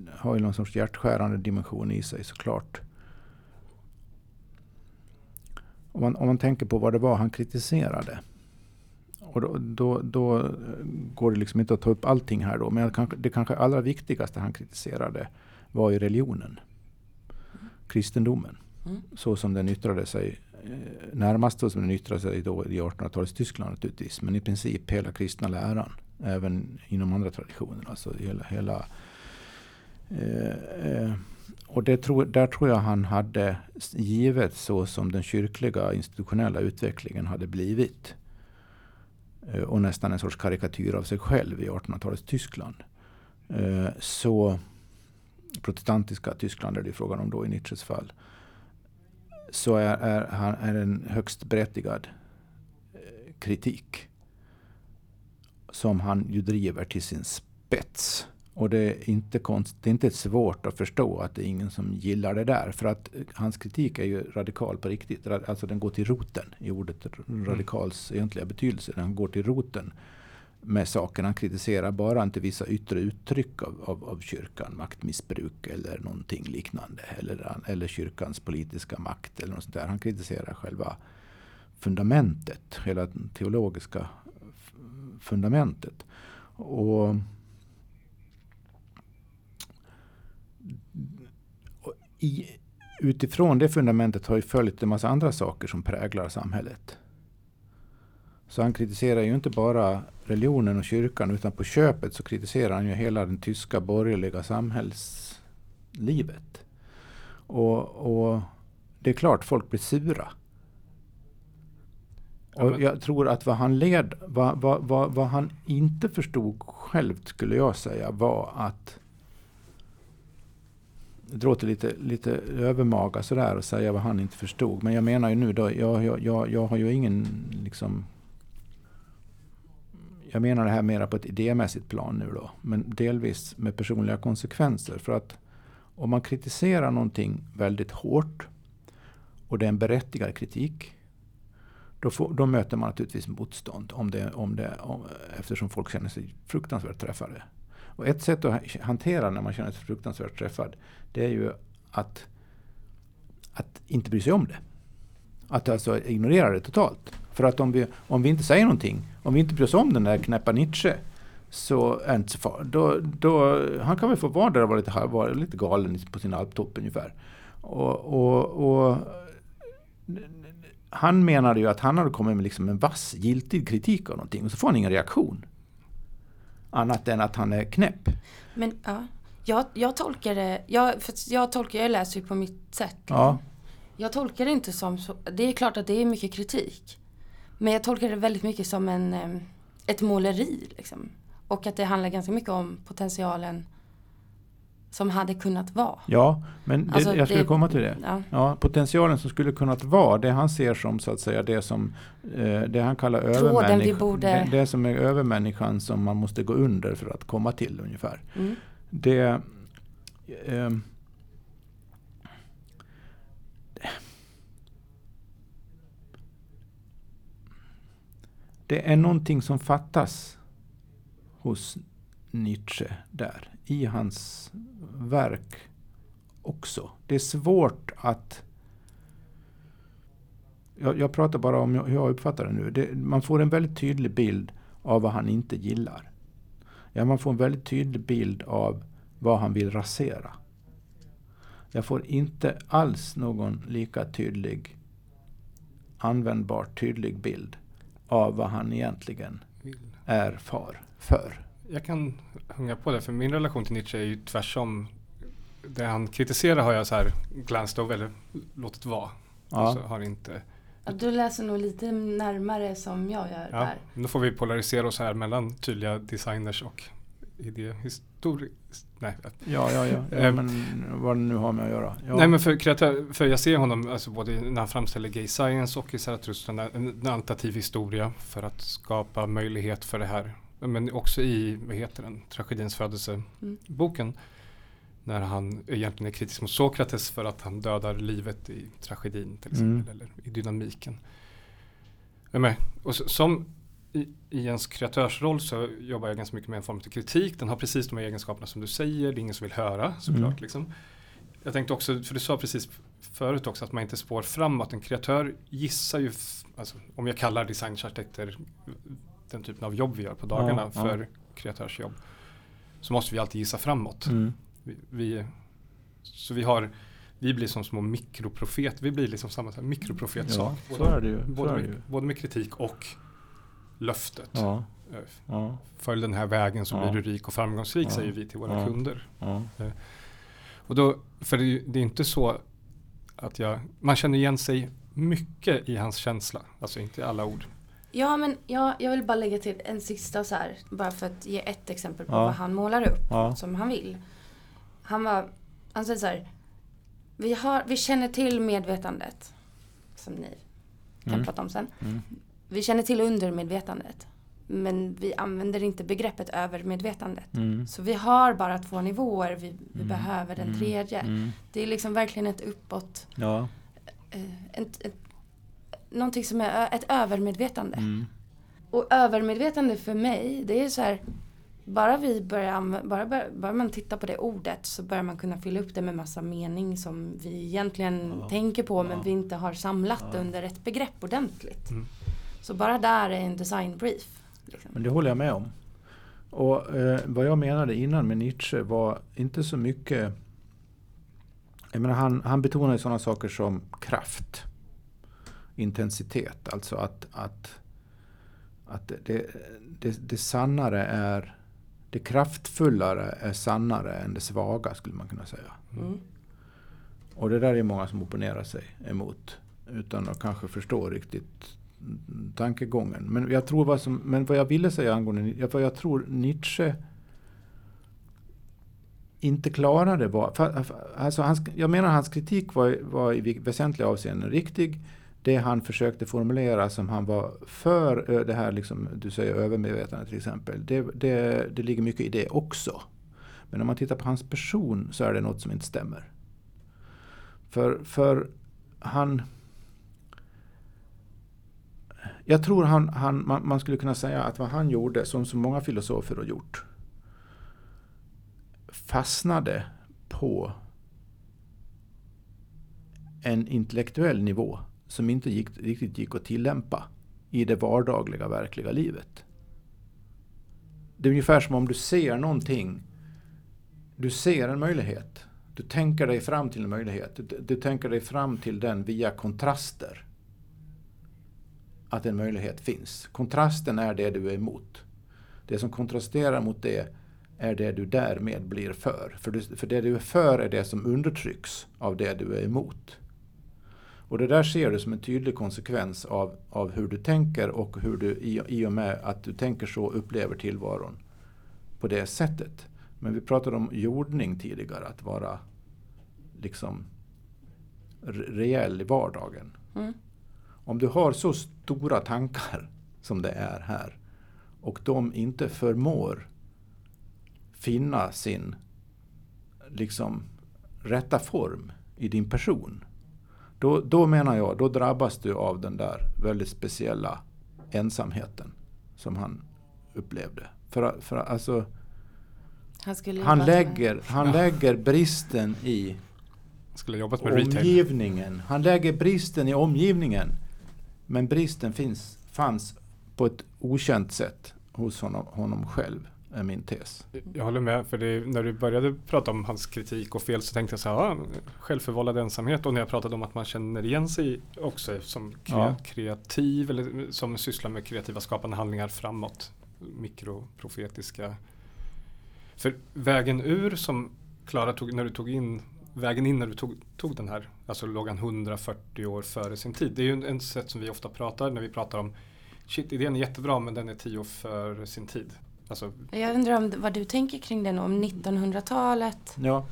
har ju någon sorts hjärtskärande dimension i sig såklart. Om man, om man tänker på vad det var han kritiserade. Och då, då, då, går det liksom inte att ta upp allting här då. Men det kanske allra viktigaste han kritiserade var ju religionen. Kristendomen. Mm. Så som den yttrade sig. Eh, närmast så som den yttrade sig då i 1800-talets Tyskland naturligtvis. Men i princip hela kristna läran. Även inom andra traditioner. Alltså hela, hela eh, eh, och det tror, där tror jag han hade, givet så som den kyrkliga institutionella utvecklingen hade blivit, eh, och nästan en sorts karikatyr av sig själv i 1800-talets Tyskland. Eh, så protestantiska Tyskland är det frågan om då i Nietzsches fall. Så är, är, han, är en högst berättigad eh, kritik. Som han ju driver till sin spets. Och det är, inte konst, det är inte svårt att förstå att det är ingen som gillar det där. För att eh, hans kritik är ju radikal på riktigt. Alltså den går till roten i ordet radikals egentliga betydelse. Den går till roten med saken. Han kritiserar bara inte vissa yttre uttryck av, av, av kyrkan. Maktmissbruk eller någonting liknande. Eller, eller kyrkans politiska makt eller något sånt där. Han kritiserar själva fundamentet. Hela teologiska fundamentet. och, och i, utifrån det fundamentet har ju följt en massa andra saker som präglar samhället. Så han kritiserar ju inte bara religionen och kyrkan utan på köpet så kritiserar han ju hela den tyska borgerliga samhällslivet. Och, och det är klart folk blir sura. Och jag tror att vad han led, vad, vad, vad, vad han inte förstod själv skulle jag säga var att det låter lite, lite övermaga sådär att säga vad han inte förstod. Men jag menar ju nu då, jag, jag, jag, jag har ju ingen liksom jag menar det här mera på ett idémässigt plan nu då. Men delvis med personliga konsekvenser. För att om man kritiserar någonting väldigt hårt och det är en berättigad kritik. Då, får, då möter man naturligtvis motstånd om det, om det, om, eftersom folk känner sig fruktansvärt träffade. Och ett sätt att hantera när man känner sig fruktansvärt träffad det är ju att, att inte bry sig om det. Att alltså ignorera det totalt. För att om vi, om vi inte säger någonting, om vi inte bryr oss om den där knäppa Nietzsche, så är inte så farligt. Då, då, han kan väl få vara där och vara lite, vara lite galen på sin alptopp ungefär. Och, och, och, han menade ju att han hade kommit med liksom en vass, giltig kritik av någonting och så får han ingen reaktion. Annat än att han är knäpp. Men ja, jag, jag tolkar det, jag, för jag tolkar, jag läser ju på mitt sätt. Ja. Jag tolkar det inte som så, det är klart att det är mycket kritik. Men jag tolkar det väldigt mycket som en, ett måleri. Liksom. Och att det handlar ganska mycket om potentialen som hade kunnat vara. Ja, men det, alltså, jag skulle det, komma till det. Ja. ja. potentialen som skulle kunnat vara, det han ser som så att säga det som eh, det han kallar övermänniskan. Borde... Det, det, som är övermänniskan som man måste gå under för att komma till ungefär. Mm. Det eh, Det är någonting som fattas hos Nietzsche där, i hans verk också. Det är svårt att... Jag, jag pratar bara om hur jag uppfattar det nu. Det, man får en väldigt tydlig bild av vad han inte gillar. Ja, man får en väldigt tydlig bild av vad han vill rasera. Jag får inte alls någon lika tydlig, användbar, tydlig bild av vad han egentligen är far för. Jag kan hänga på det, för min relation till Nietzsche är ju tvärsom. Det han kritiserar har jag så här glanced over, eller låtit vara. Ja. Alltså har inte Ja, du läser nog lite närmare som jag gör ja, där. Då får vi polarisera oss här mellan tydliga designers och idéhistorik. Nej. Ja, ja, ja, ja ehm. men vad det nu har med att göra. Ja. Nej, men för, kreatör, för jag ser honom alltså både när han framställer gay science och i Zarathustra, en, en alternativ historia för att skapa möjlighet för det här. Men också i, vad heter den, tragedins födelse-boken. Mm. När han egentligen är kritisk mot Sokrates för att han dödar livet i tragedin till exempel, mm. eller i dynamiken. Men, och så, som i, i ens kreatörsroll så jobbar jag ganska mycket med en form av kritik. Den har precis de egenskaperna som du säger. Det är ingen som vill höra såklart. Mm. Liksom. Jag tänkte också, för du sa precis förut också att man inte spår framåt. En kreatör gissar ju, alltså, om jag kallar designsarkitekter den typen av jobb vi gör på dagarna ja, för ja. kreatörsjobb. Så måste vi alltid gissa framåt. Mm. Vi, vi, så vi har vi blir som små mikroprofeter. Vi blir liksom samma mikroprofetsak. Ja. Både, med, både med kritik och löftet. Ja. Eh, ja. Följ den här vägen så ja. blir du rik och framgångsrik ja. säger vi till våra kunder. Eh, och då, för det, det, är inte så att jag, man känner igen sig mycket i hans känsla, alltså inte alla ord. Ja men jag, jag vill bara lägga till en sista så här, bara för att ge ett exempel på vad han målar upp som han vill. Han var, han säger så här, vi, har, vi känner till medvetandet som ni kan mm. prata om sen. Mm. Vi känner till undermedvetandet. Men vi använder inte begreppet övermedvetandet. Mm. Så vi har bara två nivåer, vi, vi mm. behöver den mm. tredje. Mm. Det är liksom verkligen ett uppåt. Ja. Eh, ett, ett, någonting som är ett övermedvetande. Mm. Och övermedvetande för mig, det är så här bara vi börjar bara, bara man tittar på det ordet så börjar man kunna fylla upp det med massa mening som vi egentligen ja. tänker på men vi inte har samlat ja. under ett begrepp ordentligt. Mm. Så bara där är en designbrief. Liksom. Men det håller jag med om. Och eh, vad jag menade innan med Nietzsche var inte så mycket... Jag menar, han, han betonade sådana saker som kraft, intensitet. Alltså att, att, att det, det, det sannare är... Det kraftfullare är sannare än det svaga skulle man kunna säga. Mm. Och det där är många som opponerar sig emot. Utan att kanske förstå riktigt tankegången. Men, jag tror vad som, men vad jag ville säga angående vad jag tror Nietzsche inte klarade var... För, alltså hans, jag menar hans kritik var, var i väsentliga avseenden riktig. Det han försökte formulera som han var för det här, liksom, du säger övermedvetande till exempel. Det, det, det ligger mycket i det också. Men om man tittar på hans person så är det något som inte stämmer. För, för han... Jag tror han, han, man, man, skulle kunna säga att vad han gjorde, som så många filosofer har gjort, fastnade på en intellektuell nivå som inte gick, riktigt gick att tillämpa i det vardagliga, verkliga livet. Det är ungefär som om du ser någonting. Du ser en möjlighet. Du tänker dig fram till en möjlighet. Du, du tänker dig fram till den via kontraster. Att en möjlighet finns. Kontrasten är det du är emot. Det som kontrasterar mot det är det du därmed blir för. För, du, för det du är för är det som undertrycks av det du är emot. Och det där ser du som en tydlig konsekvens av, av hur du tänker och hur du i, i och med att du tänker så upplever tillvaron på det sättet. Men vi pratade om jordning tidigare, att vara liksom rejäl i vardagen. Mm. Om du har så stora tankar som det är här och de inte förmår finna sin liksom rätta form i din person. Då, då menar jag, då drabbas du av den där väldigt speciella ensamheten som han upplevde. För, för alltså, han, han lägger, han lägger bristen i skulle jobbat med omgivningen. Retail. Han lägger bristen i omgivningen. Men bristen finns, fanns på ett okänt sätt hos honom, honom själv är min tes. Jag håller med, för det, när du började prata om hans kritik och fel så tänkte jag så här, ja, självförvållad ensamhet och när jag pratade om att man känner igen sig också som ja. kreativ eller som sysslar med kreativa skapande handlingar framåt, mikroprofetiska. För vägen ur som Klara tog, när du tog in vägen in när du tog, tog den här, alltså låg han 140 år före sin tid. Det är ju en, en sätt som vi ofta pratar när vi pratar om shit, idén är jättebra men den är tio år före sin tid. Alltså, jag undrar om, vad du tänker kring det nu, om 1900-talet? Ja,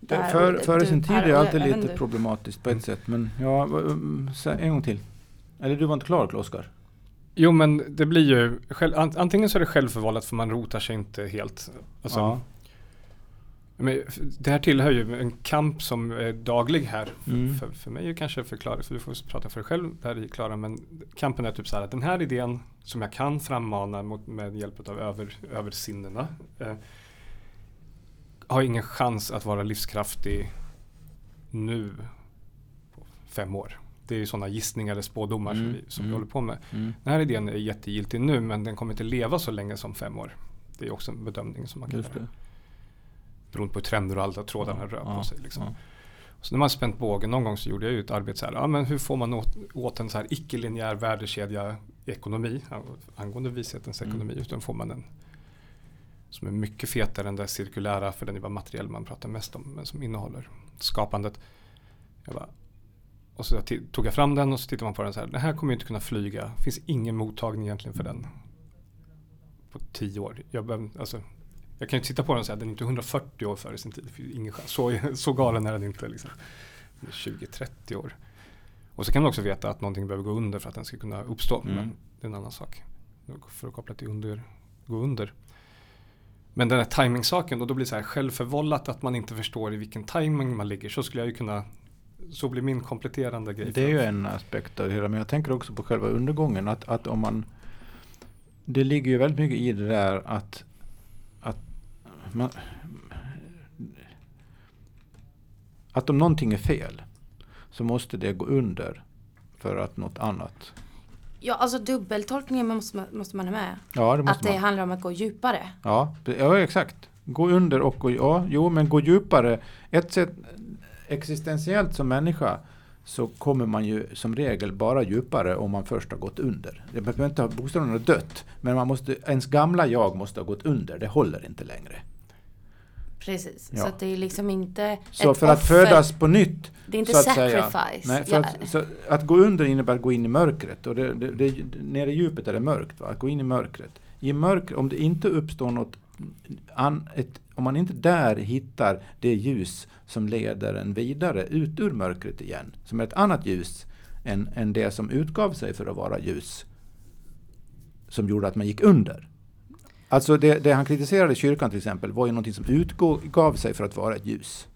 där, för, före sin tid är alltid lite du. problematiskt på ett sätt. Men ja, en gång till. Eller du var inte klar, Oskar? Jo men det blir ju, antingen så är det självförvållat för man rotar sig inte helt. Alltså, ja. Men det här tillhör ju en kamp som är daglig här. Mm. För, för mig är kanske förklarat, för du får prata för dig själv där i Klara, men kampen är typ så här att den här idén som jag kan frammana mot, med hjälp av över, översinnena eh, har ingen chans att vara livskraftig nu på fem år. Det är ju sådana gissningar eller spådomar mm. som, vi, som mm. vi håller på med. Mm. Den här idén är jättegiltig nu men den kommer inte leva så länge som fem år. Det är också en bedömning som man kan göra beroende på trender och alla trådarna ja, rör på sig. Liksom. Ja. Så när man spänt bågen, någon gång så gjorde jag ju ett arbete så här, ja, men hur får man åt, åt en så här icke-linjär värdekedja ekonomi, angående vishetens mm. ekonomi, utan får man en som är mycket fetare än det cirkulära, för den är bara materiell man pratar mest om, men som innehåller skapandet. Jag bara, och så tog jag fram den och så tittade man på den så här, den här kommer inte kunna flyga, det finns ingen mottagning egentligen för den på tio år. Jag behöver, alltså, jag kan ju titta på den och säga att den är inte 140 år före sin tid. Ingen chans. Så, så galen är den inte. Liksom. 20-30 år. Och så kan man också veta att någonting behöver gå under för att den ska kunna uppstå. Mm. Men det är en annan sak. För att koppla till under, gå under. Men den här timingsaken, och då blir det så här självförvållat att man inte förstår i vilken timing man ligger. Så skulle jag ju kunna så blir min kompletterande grej. Det är ju en aspekt av det hela. Men jag tänker också på själva undergången. Att, att om man Det ligger ju väldigt mycket i det där att man, att om någonting är fel så måste det gå under för att något annat Ja, alltså dubbeltolkningen måste, man- måste man ha med. Ja, det måste Att det man. handlar om att gå djupare. Ja, det- ja, exakt. Gå under och gå, ja, jo, men gå djupare. Ett sätt existentiellt som människa så kommer man ju som regel bara djupare om man först har gått under. Det behöver inte ha bokstavligen dött, men man måste, ens gamla jag måste ha gått under. Det håller inte längre. Precis. Ja. Så det är liksom inte Så för att offer. födas på nytt Det är inte sacrifice. Nej, Ja. att, att gå under innebär att gå in i mörkret. Och det, det, det, nere i djupet är det mörkt. Va? Att gå in i mörkret. I mörker, om det inte uppstår något an, ett, om man inte där hittar det ljus som leder en vidare ut ur mörkret igen. Som är ett annat ljus än, än det som utgav sig för att vara ljus. Som gjorde att man gick under. Alltså det, det han kritiserade kyrkan till exempel var ju någonting som utgav sig för att vara ett ljus.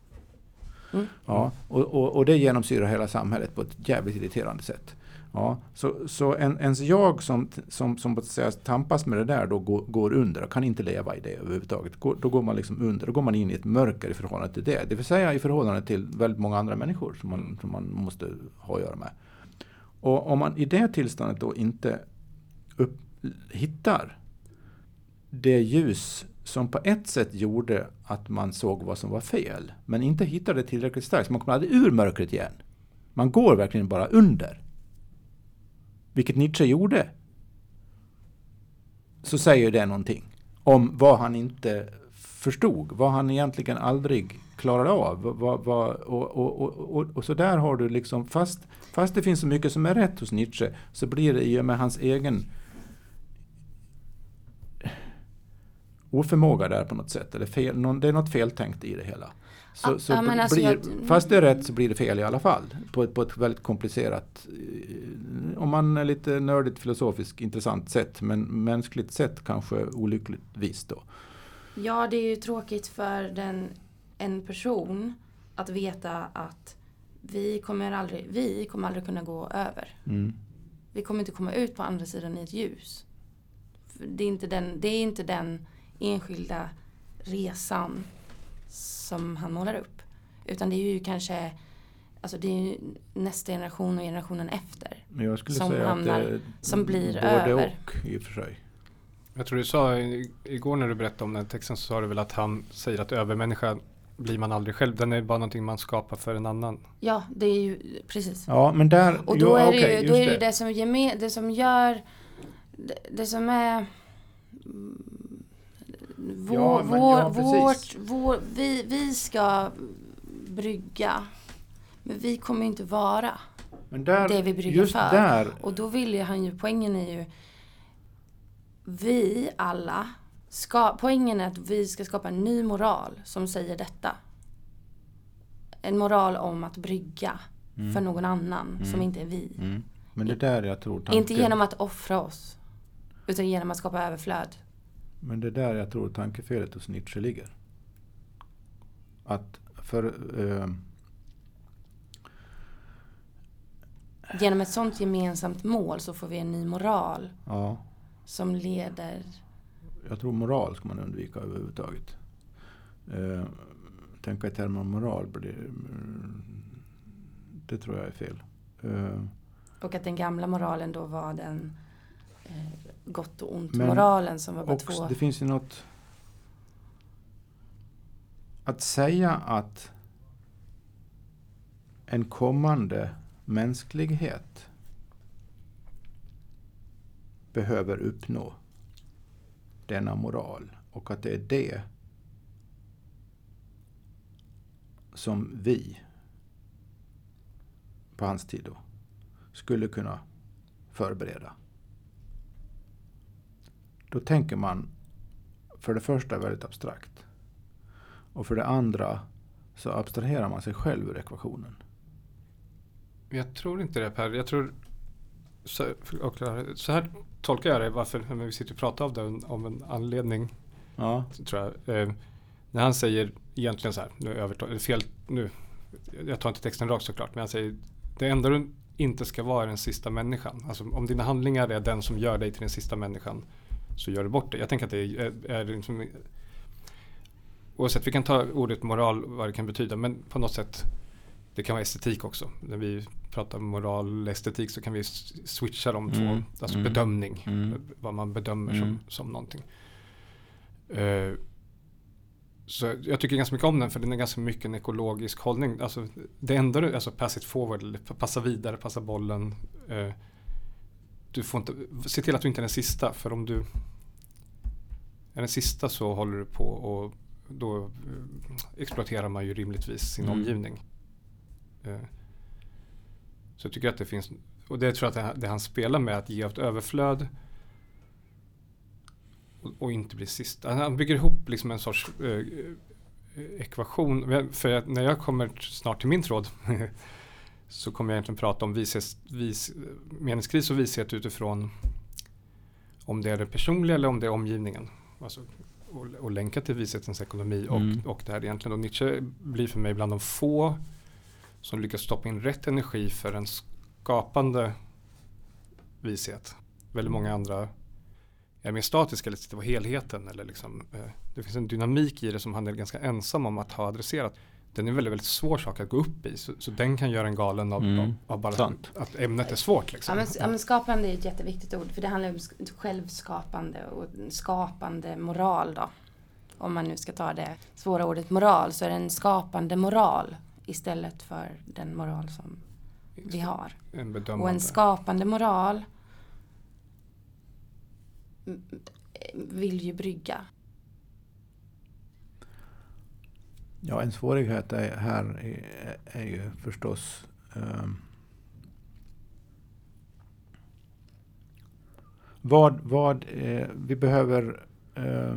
Mm. Ja, och, och, och det genomsyrar hela samhället på ett jävligt irriterande sätt. Ja, så så en, ens jag som, som, som säga, tampas med det där då går, går under och kan inte leva i det överhuvudtaget. Går, då går man liksom under, då går man in i ett mörker i förhållande till det. Det vill säga i förhållande till väldigt många andra människor som man, som man måste ha att göra med. Och om man i det tillståndet då inte upp, hittar det ljus som på ett sätt gjorde att man såg vad som var fel, men inte hittade tillräckligt starkt, så man kommer aldrig ur mörkret igen. Man går verkligen bara under. Vilket Nietzsche gjorde. Så säger det någonting om vad han inte förstod, vad han egentligen aldrig klarade av. Vad, vad, och, och, och, och, och så där har du liksom, fast, fast det finns så mycket som är rätt hos Nietzsche, så blir det i och med hans egen oförmåga där på något sätt. Eller fel, någon, det är något feltänkt i det hela. Så, Ja, så men blir, alltså jag- fast det är rätt så blir det fel i alla fall. På, ett- på ett väldigt komplicerat, eh, om man är lite nördigt filosofiskt intressant sätt. Men mänskligt sett kanske olyckligtvis då. Ja, det är ju tråkigt för den, en person att veta att vi kommer aldrig, vi kommer aldrig kunna gå över. Mm. Vi kommer inte komma ut på andra sidan i ett ljus. Det är inte den, det är inte den enskilda resan som han målar upp. Utan det är ju kanske alltså det är ju nästa generation och generationen efter. Men jag skulle Som säga hamnar- att det som blir både över. och i och för sig. Jag tror du sa igår när du berättade om den texten så sa du väl att han säger att övermänniska blir man aldrig själv. Den är bara någonting man skapar för en annan. Ja, det är ju precis. Ja, men där... Och jo, då är det okej, ju då är det, ju det som, geme, det som gör det, det som är vår, Ja, men- ja, vårt, vår, vi, vi ska brygga men vi kommer inte vara Men där, det vi brygger för. där och då vill ju han ju, poängen är ju vi alla ska, poängen är att vi ska skapa en ny moral som säger detta. En moral om att brygga för någon annan som inte är vi. Mm. Men det där jag tror tanken, Inte genom att offra oss. Utan genom att skapa överflöd. Men det är där jag tror tankefelet hos Nietzsche ligger. Att för... Eh, Genom ett sånt gemensamt mål så får vi en ny moral ja, som leder... jag tror moral ska man undvika överhuvudtaget. Eh, tänka i termer om moral, blir, mm, det tror jag är fel. Eh, Och att den gamla moralen då var den gott och ont Men moralen som var bara Och två. det finns ju något... Att säga att en kommande mänsklighet behöver uppnå denna moral och att det är det som vi på hans tid då skulle kunna förbereda. Då tänker man för det första väldigt abstrakt. Och för det andra så abstraherar man sig själv ur ekvationen. Jag tror inte det Per. Jag tror så, så här tolkar jag det varför när vi sitter och pratar om det om en anledning. Ja, tror jag. Eh, när han säger egentligen så här, nu övertar, eller fel, nu, jag tar inte texten rakt såklart, men han säger det enda du inte ska vara är den sista människan. Alltså om dina handlingar är den som gör dig till den sista människan så gör du bort det. Jag tänker att det är, är liksom, oavsett, vi kan ta ordet moral, vad det kan betyda, men på något sätt det kan vara estetik också. När vi pratar moral, estetik så kan vi switcha de två. Mm. Alltså Mm. bedömning. Mm. Vad man bedömer Mm. som, som någonting. Eh, så jag tycker ganska mycket om den för den är ganska mycket en ekologisk hållning. Alltså det enda du, alltså pass it forward, passa vidare, passa bollen. Eh, du får inte, se till att du inte är den sista för om du är den sista så håller du på och då eh, exploaterar man ju rimligtvis sin Mm. omgivning. Eh, så jag tycker att det finns, och det tror jag att det, han spelar med, att ge av ett överflöd och, inte bli sist. Han- bygger ihop liksom en sorts eh, eh, ekvation. För när jag kommer snart till min tråd så kommer jag egentligen prata om vishets, vis, meningskris och vishet utifrån om det är det personliga eller om det är omgivningen. Alltså, och, och länka till vishetens ekonomi och, Mm. och det här egentligen. Och Nietzsche blir för mig bland de få som lyckas stoppa in rätt energi för en skapande vishet. Väldigt många andra är mer statiska eller sitter på helheten. Eller liksom, eh, det finns en dynamik i det som han är ganska ensam om att ha adresserat. Den är en väldigt, väldigt svår sak att gå upp i. Så, så den kan göra en galen av, Mm. av, bara Sant. att ämnet är svårt. Liksom. Ja men, ja men skapande är ett jätteviktigt ord för det handlar om sk- självskapande och skapande moral då. Om man nu ska ta det svåra ordet moral så är det en skapande moral istället för den moral som vi har. en Och en skapande moral vill ju brygga. Ja, en svårighet är, här är, är ju förstås um, vad, vad eh, vi behöver eh,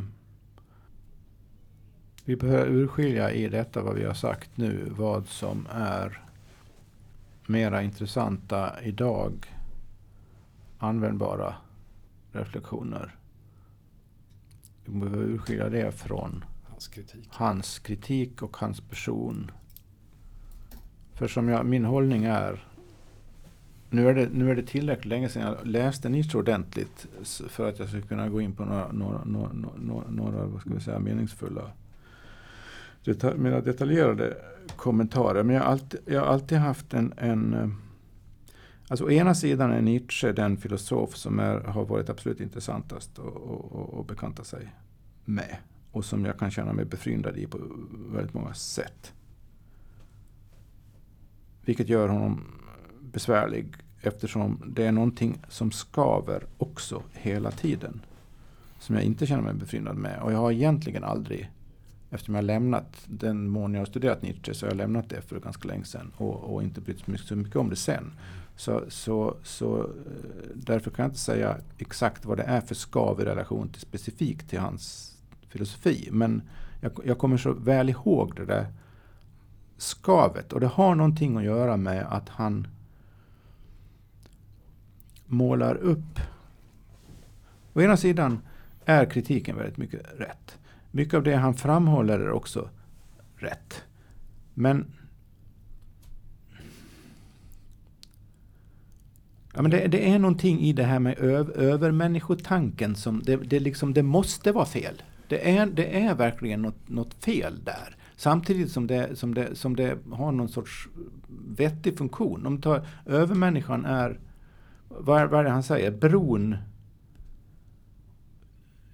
vi behöver urskilja i detta vad vi har sagt nu vad som är mera intressanta idag användbara reflektioner. Vi behöver urskilja det från Hans kritik. hans kritik och hans person. För som jag, min hållning är, nu är, det, nu är det tillräckligt länge sedan jag läste Nietzsche ordentligt för att jag skulle kunna gå in på några, några, några, några, några vad ska vi säga, meningsfulla, detal, mera detaljerade kommentarer. Men jag har alltid, jag har alltid haft en, en Alltså å ena sidan är Nietzsche den filosof som är, har varit absolut intressantast att bekanta sig med och som jag kan känna mig befryndad i på väldigt många sätt. Vilket gör honom besvärlig eftersom det är någonting som skaver också hela tiden. Som jag inte känner mig befryndad med. Och jag har egentligen aldrig, eftersom jag har lämnat den mån jag har studerat Nietzsche, så har jag lämnat det för ganska länge sedan och, och inte brytt mig så mycket om det sen. Så, så, så eh, därför kan jag inte säga exakt vad det är för skav i relation till specifikt till hans filosofi. Men jag, jag kommer så väl ihåg det där skavet. Och det har någonting att göra med att han målar upp. Å ena sidan är kritiken väldigt mycket rätt. Mycket av det han framhåller är också rätt. Men Ja, men det, det är någonting i det här med öv, övermänniskotanken som det, det, liksom, det måste vara fel. Det är, det är verkligen något, något fel där. Samtidigt som det, som, det, som det har någon sorts vettig funktion. Om tar övermänniskan är, vad är, vad är det han säger, bron.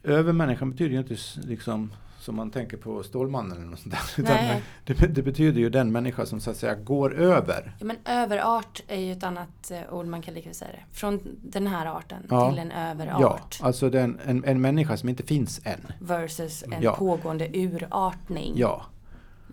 Övermänniskan betyder ju inte liksom som man tänker på Stålmannen eller något sånt där. Utan det, det betyder ju den människa som så att säga går över. Ja, men överart är ju ett annat eh, ord man kan lika säga det. Från den här arten Ja. till en Ja, överart. alltså den, en, en människa som inte finns än. Versus en Ja. pågående urartning. Ja,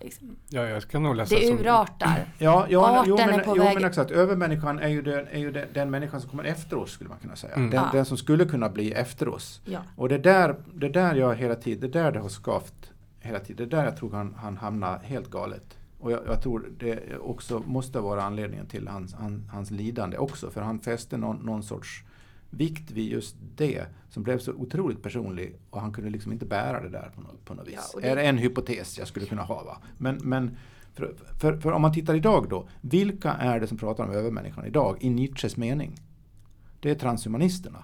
Liksom. Ja, jag kan nog läsa Det som- urartar. ja, ja Arten jo, är men, på jo väg- men exakt. Övermänniskan är ju, den, är ju den, den människan som kommer efter oss skulle man kunna säga. Mm. Den, Ja. den som skulle kunna bli efter oss. Ja. Och det där, det där jag hela tiden, det där det har skavt hela tiden. Det där jag tror han, han hamnar helt galet. Och jag, jag tror det också måste vara anledningen till hans, han, hans lidande också. För han fäste någon, någon sorts vikt vid just det som blev så otroligt personlig och han kunde liksom inte bära det där på något, på något vis. Ja, det- Är en hypotes jag skulle kunna ha. Va? Men, men för, för, för om man tittar idag då, vilka är det som pratar om övermänniskan idag i Nietzsches mening? Det är transhumanisterna.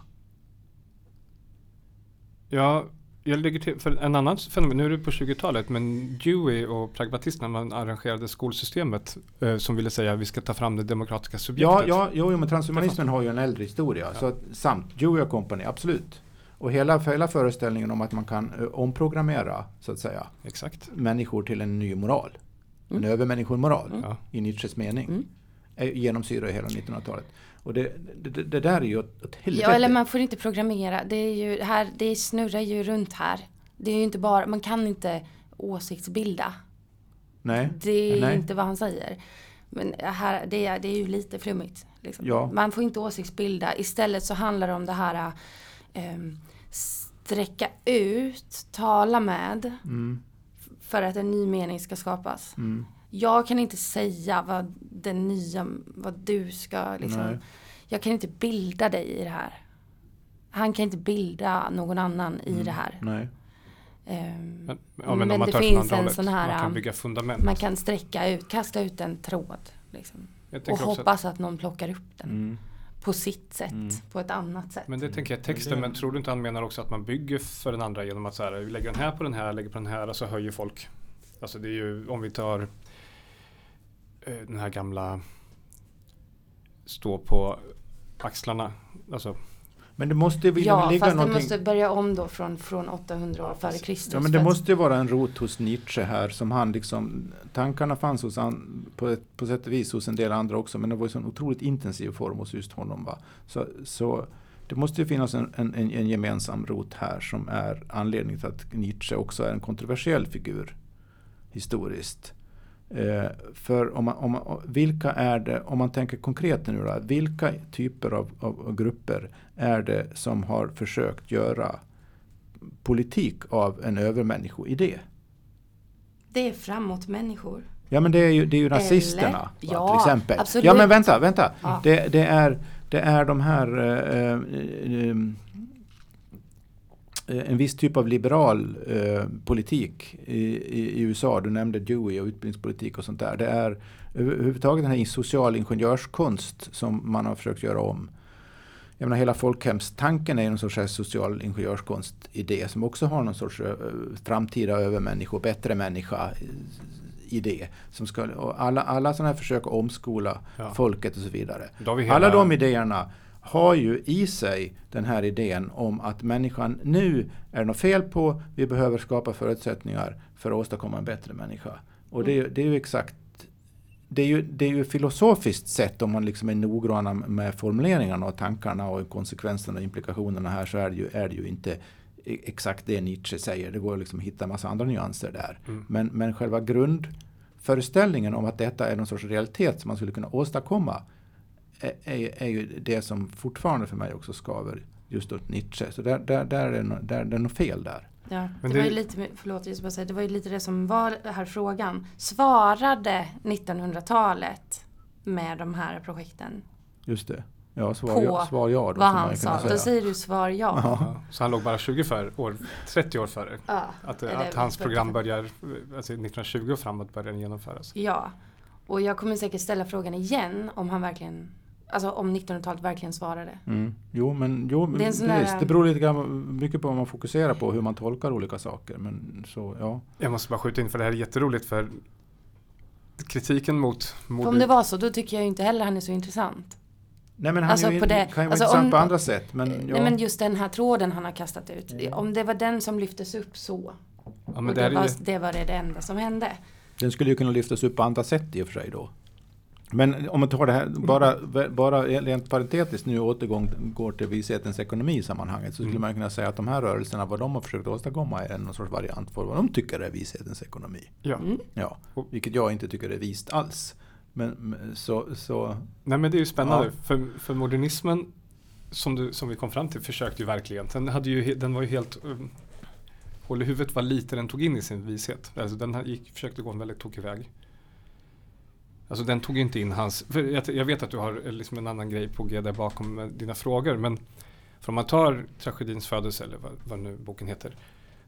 Ja, jag lägger till, för en annan fenomen, nu är det på 20-talet, men Dewey och pragmatism när man arrangerade skolsystemet eh, som ville säga att vi ska ta fram det demokratiska subjektet. Ja, ja jo, men transhumanismen har ju en äldre historia. Ja. Så att, samt Dewey och Company, absolut. Och hela, hela föreställningen om att man kan eh, omprogrammera, så att säga, Exakt. människor till en ny moral. Mm. En övermänniskomoral Ja. i Nietzsches mening. Mm. är- genomsyrar hela 1900-talet. Och det, det, det, där är ju åt helvete. Ja, eller man får inte programmera. Det, är ju, här, det snurrar ju runt här. Det är ju inte bara, man kan inte åsiktsbilda. Nej. Det är Nej. inte vad han säger. Men här, det, är, det är ju lite flummigt. Liksom. Ja. Man får inte åsiktsbilda. Istället så handlar det om det här ähm, sträcka ut, tala med Mm, för att en ny mening ska skapas. mm, Jag kan inte säga vad den nya, vad du ska liksom. Nej. Jag kan inte bilda dig i det här. Han kan inte bilda någon annan i Mm. det här. nej. Ehm, Men, ja, men, Men om man det finns en hållet, sån här, man kan um, bygga fundament. man kan sträcka ut, kasta ut en tråd. Liksom. Och också att- hoppas att någon plockar upp den. Mm. På sitt sätt. Mm. På ett annat sätt. Men det tänker jag texten, men tror du inte han menar också att man bygger för den andra genom att så här, vi lägger den här på den här, lägger på den här och så höjer folk. Alltså det är ju, om vi tar den här gamla stå på axlarna. Alltså, Men det måste ju ja, ligga fast det någonting... måste börja om då från, från 800 år före Kristus. Ja, men det måste ju vara en rot hos Nietzsche här som han liksom, tankarna fanns hos han på, ett, på sätt och vis hos en del andra också, men det var ju en otroligt intensiv form hos just honom. Va? Så, så det måste ju finnas en, en, en en gemensam rot här som är anledningen till att Nietzsche också är en kontroversiell figur historiskt. Eh, för om man, om man, vilka är det, om man tänker konkret nu då, vilka typer av, av, av grupper är det som har försökt göra politik av en övermänniskoidé? Det är framåt människor. Ja men det är ju, det är ju Eller- nazisterna va, ja, till exempel. absolut. Ja men vänta, vänta. Ja. Det, det, är, det är de här eh, eh, eh, en viss typ av liberal eh, politik i, i, i USA. Du nämnde Dewey och utbildningspolitik och sånt där. Det är överhuvudtaget den här social ingenjörskonst som man har försökt göra om. Jag menar hela folkhemstanken är någon sorts social ingenjörskonstidé som också har någon sorts eh, framtida övermänniska, bättre människa eh, idé. Som ska, och alla, alla sådana här försök att omskola Ja. folket och så vidare. hela, Alla de idéerna har ju i sig den här idén om att människan nu är det något fel på, vi behöver skapa förutsättningar för att åstadkomma en bättre människa. Och det, är- det är ju exakt det är ju, det är ju filosofiskt sett om man liksom är noggranna med formuleringarna och tankarna och konsekvenserna och implikationerna här så är det ju, är det ju inte e- exakt det Nietzsche säger. Det går liksom att hitta en massa andra nyanser där. Mm. Men, men själva grundföreställningen om att detta är någon sorts realitet som man skulle kunna åstadkomma är, är, ju det som fortfarande för mig också skaver just åt Nietzsche. Så där, där, där, är, det nå- där, det är något fel där. Ja, det, det- var ju lite, förlåt, bara säga, det var ju lite det som var den här frågan. Svarade 1900-talet med de här projekten Just det. Ja, svar, På ja, svar ja. Då, vad han sa? Då säga. säger du svar ja. Ja. Så han låg bara 20 för, år, 30 år före. Ja, Att, att hans 45. program börjar, alltså 1920 och framåt börjar genomföras. Ja, och jag kommer säkert ställa frågan igen om han verkligen, alltså om 1900-talet verkligen svarade. Mm. Jo, men jo, Det precis. där- det beror lite grann, mycket på vad man fokuserar på och hur man tolkar olika saker. Men så, ja. Jag måste bara skjuta in för det här är jätteroligt för kritiken mot moder... om det var så, då tycker jag inte heller han är så intressant. Nej, men han Alltså, är ju, på det- kan ju vara alltså, intressant om- på andra sätt. Men, ja. Nej men just den här tråden han har kastat ut. Mm. Om det var den som lyftes upp så. ja, det, det, var, ju, det var det enda som hände. Den skulle ju kunna lyftas upp på andra sätt i och för sig då. Men om man tar det här bara, bara rent parentetiskt nu återgång går till vishetens ekonomi i sammanhanget så skulle Mm. man kunna säga att de här rörelserna, vad de har försökt åstadkomma är någon sorts variant för vad de tycker är vishetens ekonomi. ja. Mm. Ja, vilket jag inte tycker är vist alls. Men så, så Nej men det är ju spännande Ja. för, för modernismen som, du, som vi kom fram till försökte ju verkligen. Den, hade ju, den var ju helt um, Håll i huvudet vad lite den tog in i sin vishet. Alltså den här gick, försökte gå en väldigt tokig väg. Alltså den tog inte in hans, för jag, jag vet att du har eh, liksom en annan grej på G där bakom med dina frågor men för om man tar tragedins födelse eller vad, vad nu boken heter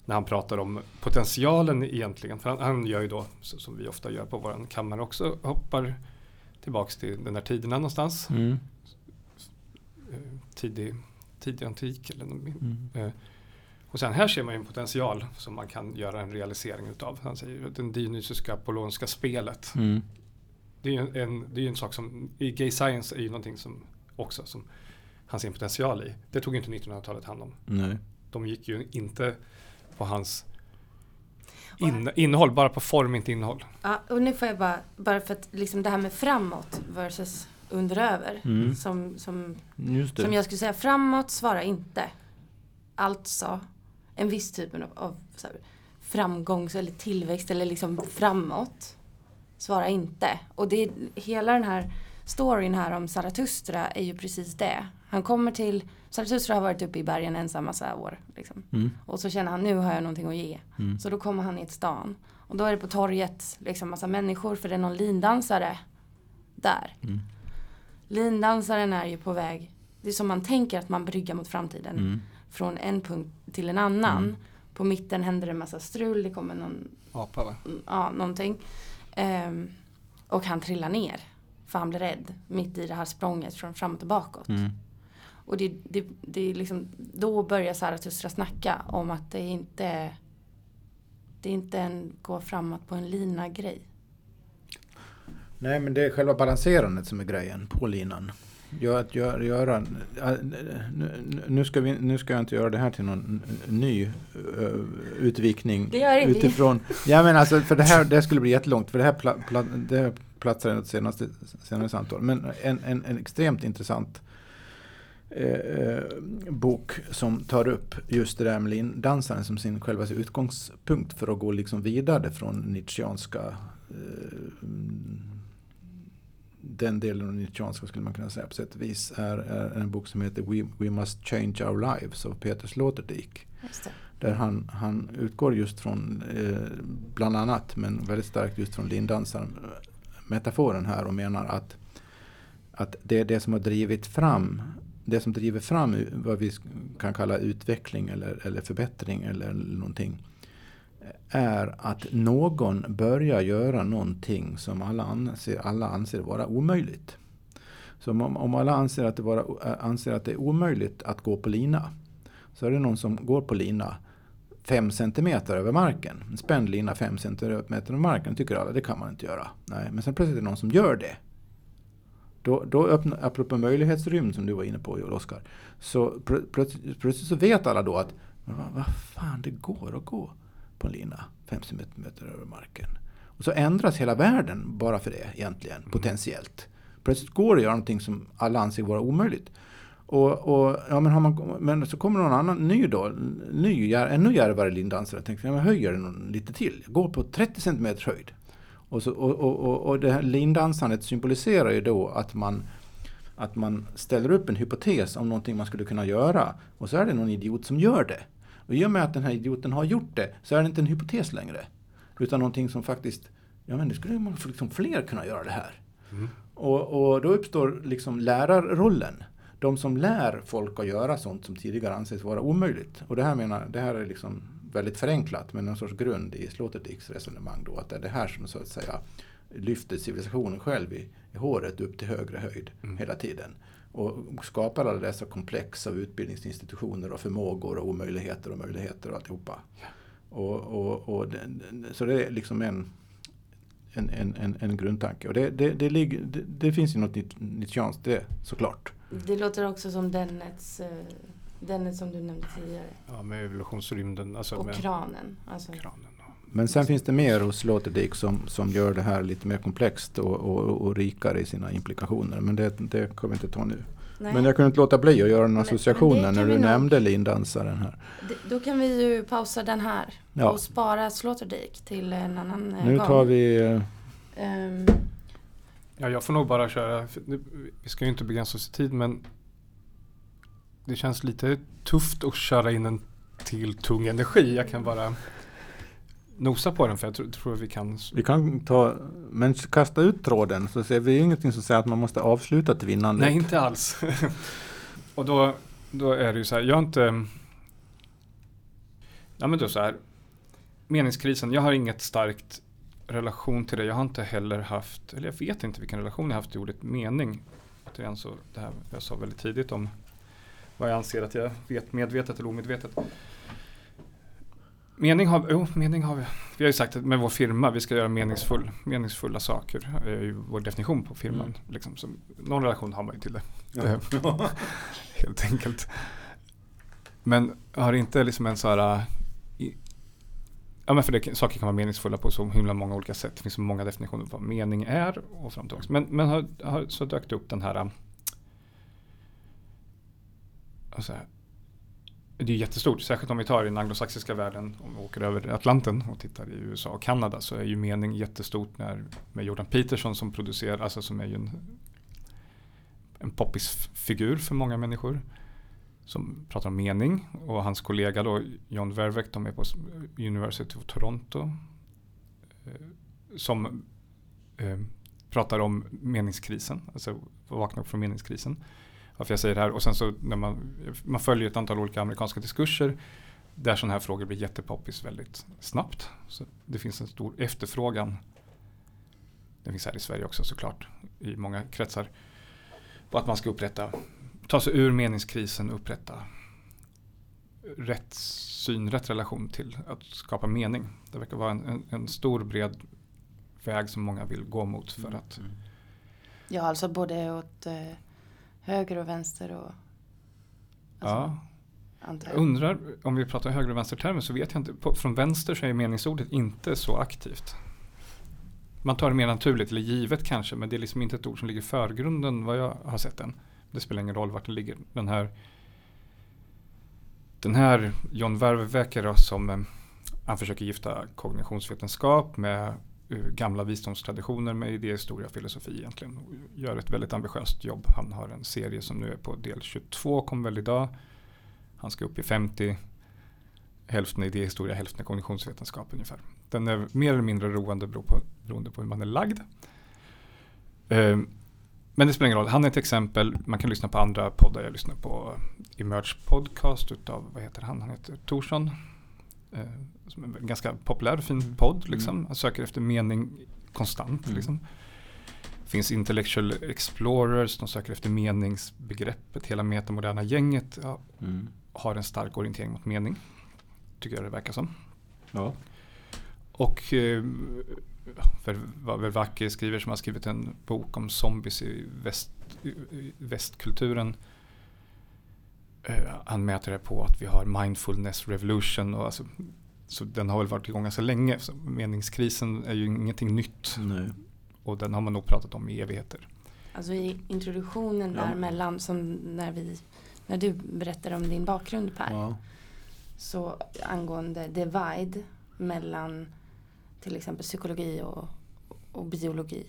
när han pratar om potentialen egentligen. För han, han gör ju då, så, som vi ofta gör på våran kammare också, hoppar tillbaks till den här tiderna någonstans. mm, Eh, tidig, tidig antik eller mm. Eh, Och sen här ser man ju en potential som man kan göra en realisering utav. Han säger den dionysiska apollonska spelet. Mm. Det är ju en, det är en sak som i gay science är ju någonting som också som han ser en potential i. Det tog inte 1900-talet hand om. Nej. De gick ju inte på hans in, innehåll, bara på form, inte innehåll. Ja, och nu får jag bara, bara för att liksom det här med framåt versus under över. Mm. Som, som, som jag skulle säga, framåt svara inte. Alltså en viss typ av, av så här, framgångs eller tillväxt eller liksom framåt. Svara inte. Och det är hela den här storyn här om Zarathustra är ju precis det. Han kommer till, Zarathustra har varit uppe i bergen ensam massa år. Liksom. Mm. Och så känner han nu har jag någonting att ge. Mm. Så då kommer han i ett stan. Och då är det på torget liksom massa människor för det är någon lindansare där. Mm. Lindansaren är ju på väg, det är som man tänker att man bryggar mot framtiden. Mm. Från en punkt till en annan. Mm. På mitten händer det en massa strul, det kommer någon, Apa va? ja någonting. Ehm, och han trillar ner. För han blir rädd mitt i det här språnget från framåt och bakåt. Mm. Och det, det, det är liksom, då börjar Zarathustra snacka om att det inte det är inte en gå framåt på en lina grej. Nej men det är själva balanserandet som är grejen på linan. Gör, att gör, göra, äh, nu, ska vi, nu ska jag inte göra det här till någon ny uh, utvikning. Det gör vi. utifrån. Ja men alltså för det här det skulle bli jättelångt. För det här, pla, pla, det här platsar i ett senaste, senare samtal. Men en, en, en extremt intressant eh, bok som tar upp just det där med lindansaren som sin själva utgångspunkt för att gå liksom vidare från Nietzscheanska eh, den delen av Nietzscheanska skulle man kunna säga på sätt och vis är, är en bok som heter We, We Must Change Our Lives av Peter Sloterdijk. Där han, han utgår just från, eh, bland annat, men väldigt starkt just från lindansaren metaforen här och menar att, att det är det som har drivit fram det som driver fram vad vi kan kalla utveckling eller, eller förbättring eller någonting är att någon börjar göra någonting som alla anser, alla anser vara omöjligt. Så om, om alla anser att, det vara, eh, anser att det är omöjligt att gå på lina så är det någon som går på lina 5 centimeter över marken. En spänd lina 5 centimeter över marken tycker alla det kan man inte göra. Nej, men sen plötsligt är det någon som gör det. Då, då öppnar, apropå möjlighetsrymd som du var inne på Oskar. Så plötsligt, plötsligt så vet alla då att vad, vad fan det går att gå på en lina 5 cm över marken. Och så ändras hela världen bara för det egentligen, mm. potentiellt. Plötsligt går det att göra någonting som alla anser vara omöjligt. Och, och, ja, men, har man, men så kommer någon annan ny då, ny, ännu djärvare lindansare och tänker, ja, men höjer den lite till, går på 30 cm höjd. Och, så, och, och, och det här lindansandet symboliserar ju då att man, att man ställer upp en hypotes om någonting man skulle kunna göra. Och så är det någon idiot som gör det. Och i och med att den här idioten har gjort det så är det inte en hypotes längre. Utan någonting som faktiskt, ja men det skulle man liksom fler kunna göra det här. Mm. Och, och då uppstår liksom lärarrollen. De som lär folk att göra sånt som tidigare anses vara omöjligt. Och det här menar, det här är liksom väldigt förenklat men en sorts grund i Sloterdijks resonemang då. Att det är det här som så att säga lyfter civilisationen själv i, i håret upp till högre höjd mm. hela tiden. Och skapar alla dessa komplex av utbildningsinstitutioner och förmågor och omöjligheter och möjligheter och alltihopa. Ja. Och, och, och det, så det är liksom en, en, en, en grundtanke. Och det, det, det, ligger, det, det finns ju något Nietzscheanskt det såklart. Det låter också som Dennets, Dennet som du nämnde tidigare. Ja, med evolutionsrymden. Alltså och med kranen. Alltså. kranen. Men sen finns det mer hos Sloterdijk som, som gör det här lite mer komplext och, och, och rikare i sina implikationer. Men det, det kommer vi inte ta nu. Nej. Men jag kunde inte låta bli att göra den associationen när du nämnde lindansaren här. Det, då kan vi ju pausa den här ja. och spara Sloterdijk till en annan Nu gång. tar vi... Um. Ja, jag får nog bara köra. Vi ska ju inte begränsa oss i tid men det känns lite tufft att köra in en till tung energi. Jag kan bara nosa på den för jag tror, tror vi kan. Vi kan ta, men kasta ut tråden så ser vi ingenting som säger att man måste avsluta till vinnande. Nej, inte alls. och då, då är det ju så här, jag har inte. Ja men då så här. Meningskrisen, jag har inget starkt relation till det. Jag har inte heller haft, eller jag vet inte vilken relation jag haft till ordet mening. Återigen så, det här jag sa väldigt tidigt om vad jag anser att jag vet medvetet eller omedvetet. Mening har, jo, mening har vi. Vi har ju sagt att med vår firma, vi ska göra meningsfull, meningsfulla saker. Det är ju vår definition på firman. Mm. Liksom, så någon relation har man ju till det. Ja. Eh, Helt enkelt. Men har inte liksom en så här... i- Ja men för det, saker kan vara meningsfulla på så himla många olika sätt. Det finns så många definitioner på vad mening är. Och fram. Men, men har, har, så dök det upp den här... Alltså, det är jättestort, särskilt om vi tar i den anglosaxiska världen, om vi åker över Atlanten och tittar i USA och Kanada så är ju mening jättestort när, med Jordan Peterson som producerar, alltså som är ju en, en poppisfigur för många människor. Som pratar om mening och hans kollega då John Verveck, de är på University of Toronto. eh, Som eh, pratar om meningskrisen, alltså vakna upp från meningskrisen varför jag säger det här. Och sen så när man, man följer ett antal olika amerikanska diskurser där sådana här frågor blir jättepoppis väldigt snabbt. Så det finns en stor efterfrågan. Det finns här i Sverige också såklart i många kretsar. På att man ska upprätta, ta sig ur meningskrisen och upprätta rätt syn, rätt relation till att skapa mening. Det verkar vara en, en, en stor bred väg som många vill gå mot för att Ja, alltså både åt eh, höger och vänster och... Alltså, ja, Jag undrar, om vi pratar höger och vänstertermer så vet jag inte. På, från vänster så är meningsordet inte så aktivt. Man tar det mer naturligt eller givet kanske men det är liksom inte ett ord som ligger i förgrunden vad jag har sett än. Det spelar ingen roll vart det ligger. Den här, den här John Verveker då, som eh, han försöker gifta kognitionsvetenskap med Eh, gamla visdomstraditioner med idéhistoria och filosofi egentligen. Och gör ett väldigt ambitiöst jobb. Han har en serie som nu är på del 22, kom väl idag. Han ska upp i 50. Hälften idéhistoria, hälften kognitionsvetenskap ungefär. Den är mer eller mindre roande bero på, beroende på hur man är lagd. Ehm, men det spelar ingen roll. Han är ett exempel. Man kan lyssna på andra poddar. Jag lyssnar på Emerge Podcast utav, vad heter han? Han heter Torsson. Eh, som en ganska populär och fin podd. Liksom. Han söker efter mening konstant. Mm. Liksom. finns Intellectual Explorers. De söker efter meningsbegreppet. Hela metamoderna gänget ja, Mm. har en stark orientering mot mening. Tycker jag det verkar som. Ja. Och eh, Ver- vad Vervacke skriver som har skrivit en bok om zombies i, väst, i västkulturen. Eh, han mäter det på att vi har mindfulness revolution. Och alltså, så den har väl varit igång ganska länge. Så meningskrisen är ju ingenting nytt. Nej. Och den har man nog pratat om i evigheter. Alltså i introduktionen Ja. däremellan som när vi när du berättade om din bakgrund Per. Ja. Så angående divide mellan till exempel psykologi och, och biologi.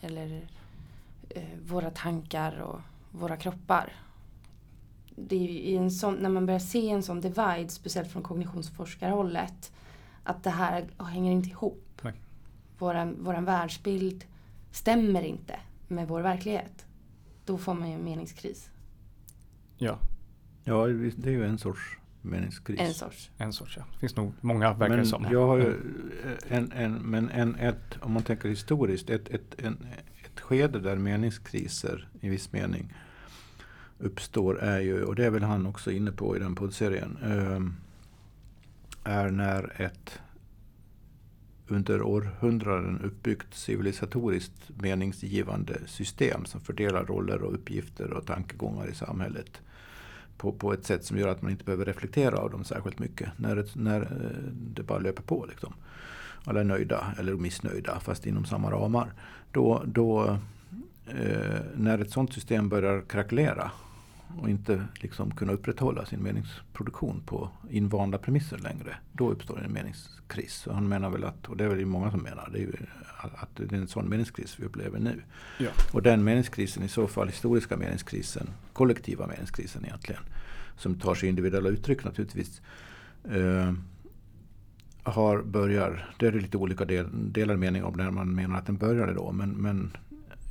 Eller eh, våra tankar och våra kroppar. Det är ju i en sån, när man börjar se en sån divide, speciellt från kognitionsforskarhållet, att det här hänger inte ihop. Nej. Våran, våran världsbild stämmer inte med vår verklighet. Då får man ju en meningskris. Ja, ja, det är ju en sorts meningskris. En sorts. en sorts ja. Det finns nog många verkar det men som. jag har ju en, en, men en, ett, om man tänker historiskt, ett, ett, en, ett skede där meningskriser i viss mening uppstår är ju, och det är väl han också inne på i den poddserien, ehm, är när ett under århundraden uppbyggt civilisatoriskt meningsgivande system som fördelar roller och uppgifter och tankegångar i samhället på, på ett sätt som gör att man inte behöver reflektera av dem särskilt mycket. När, det- när eh, det bara löper på. Liksom. Alla är nöjda eller missnöjda fast inom samma ramar. Då, då, eh, när ett sådant system börjar krackelera och inte liksom kunna upprätthålla sin meningsproduktion på invanda premisser längre. Då uppstår en meningskris. Så han menar väl att, och det är väl många som menar, det att det är en sån meningskris vi upplever nu. Ja. Och den meningskrisen i så fall, historiska meningskrisen, kollektiva meningskrisen egentligen, som tar sig individuella uttryck naturligtvis, eh, har börjar, det är lite olika del, delade mening om när man menar att den började då, men, men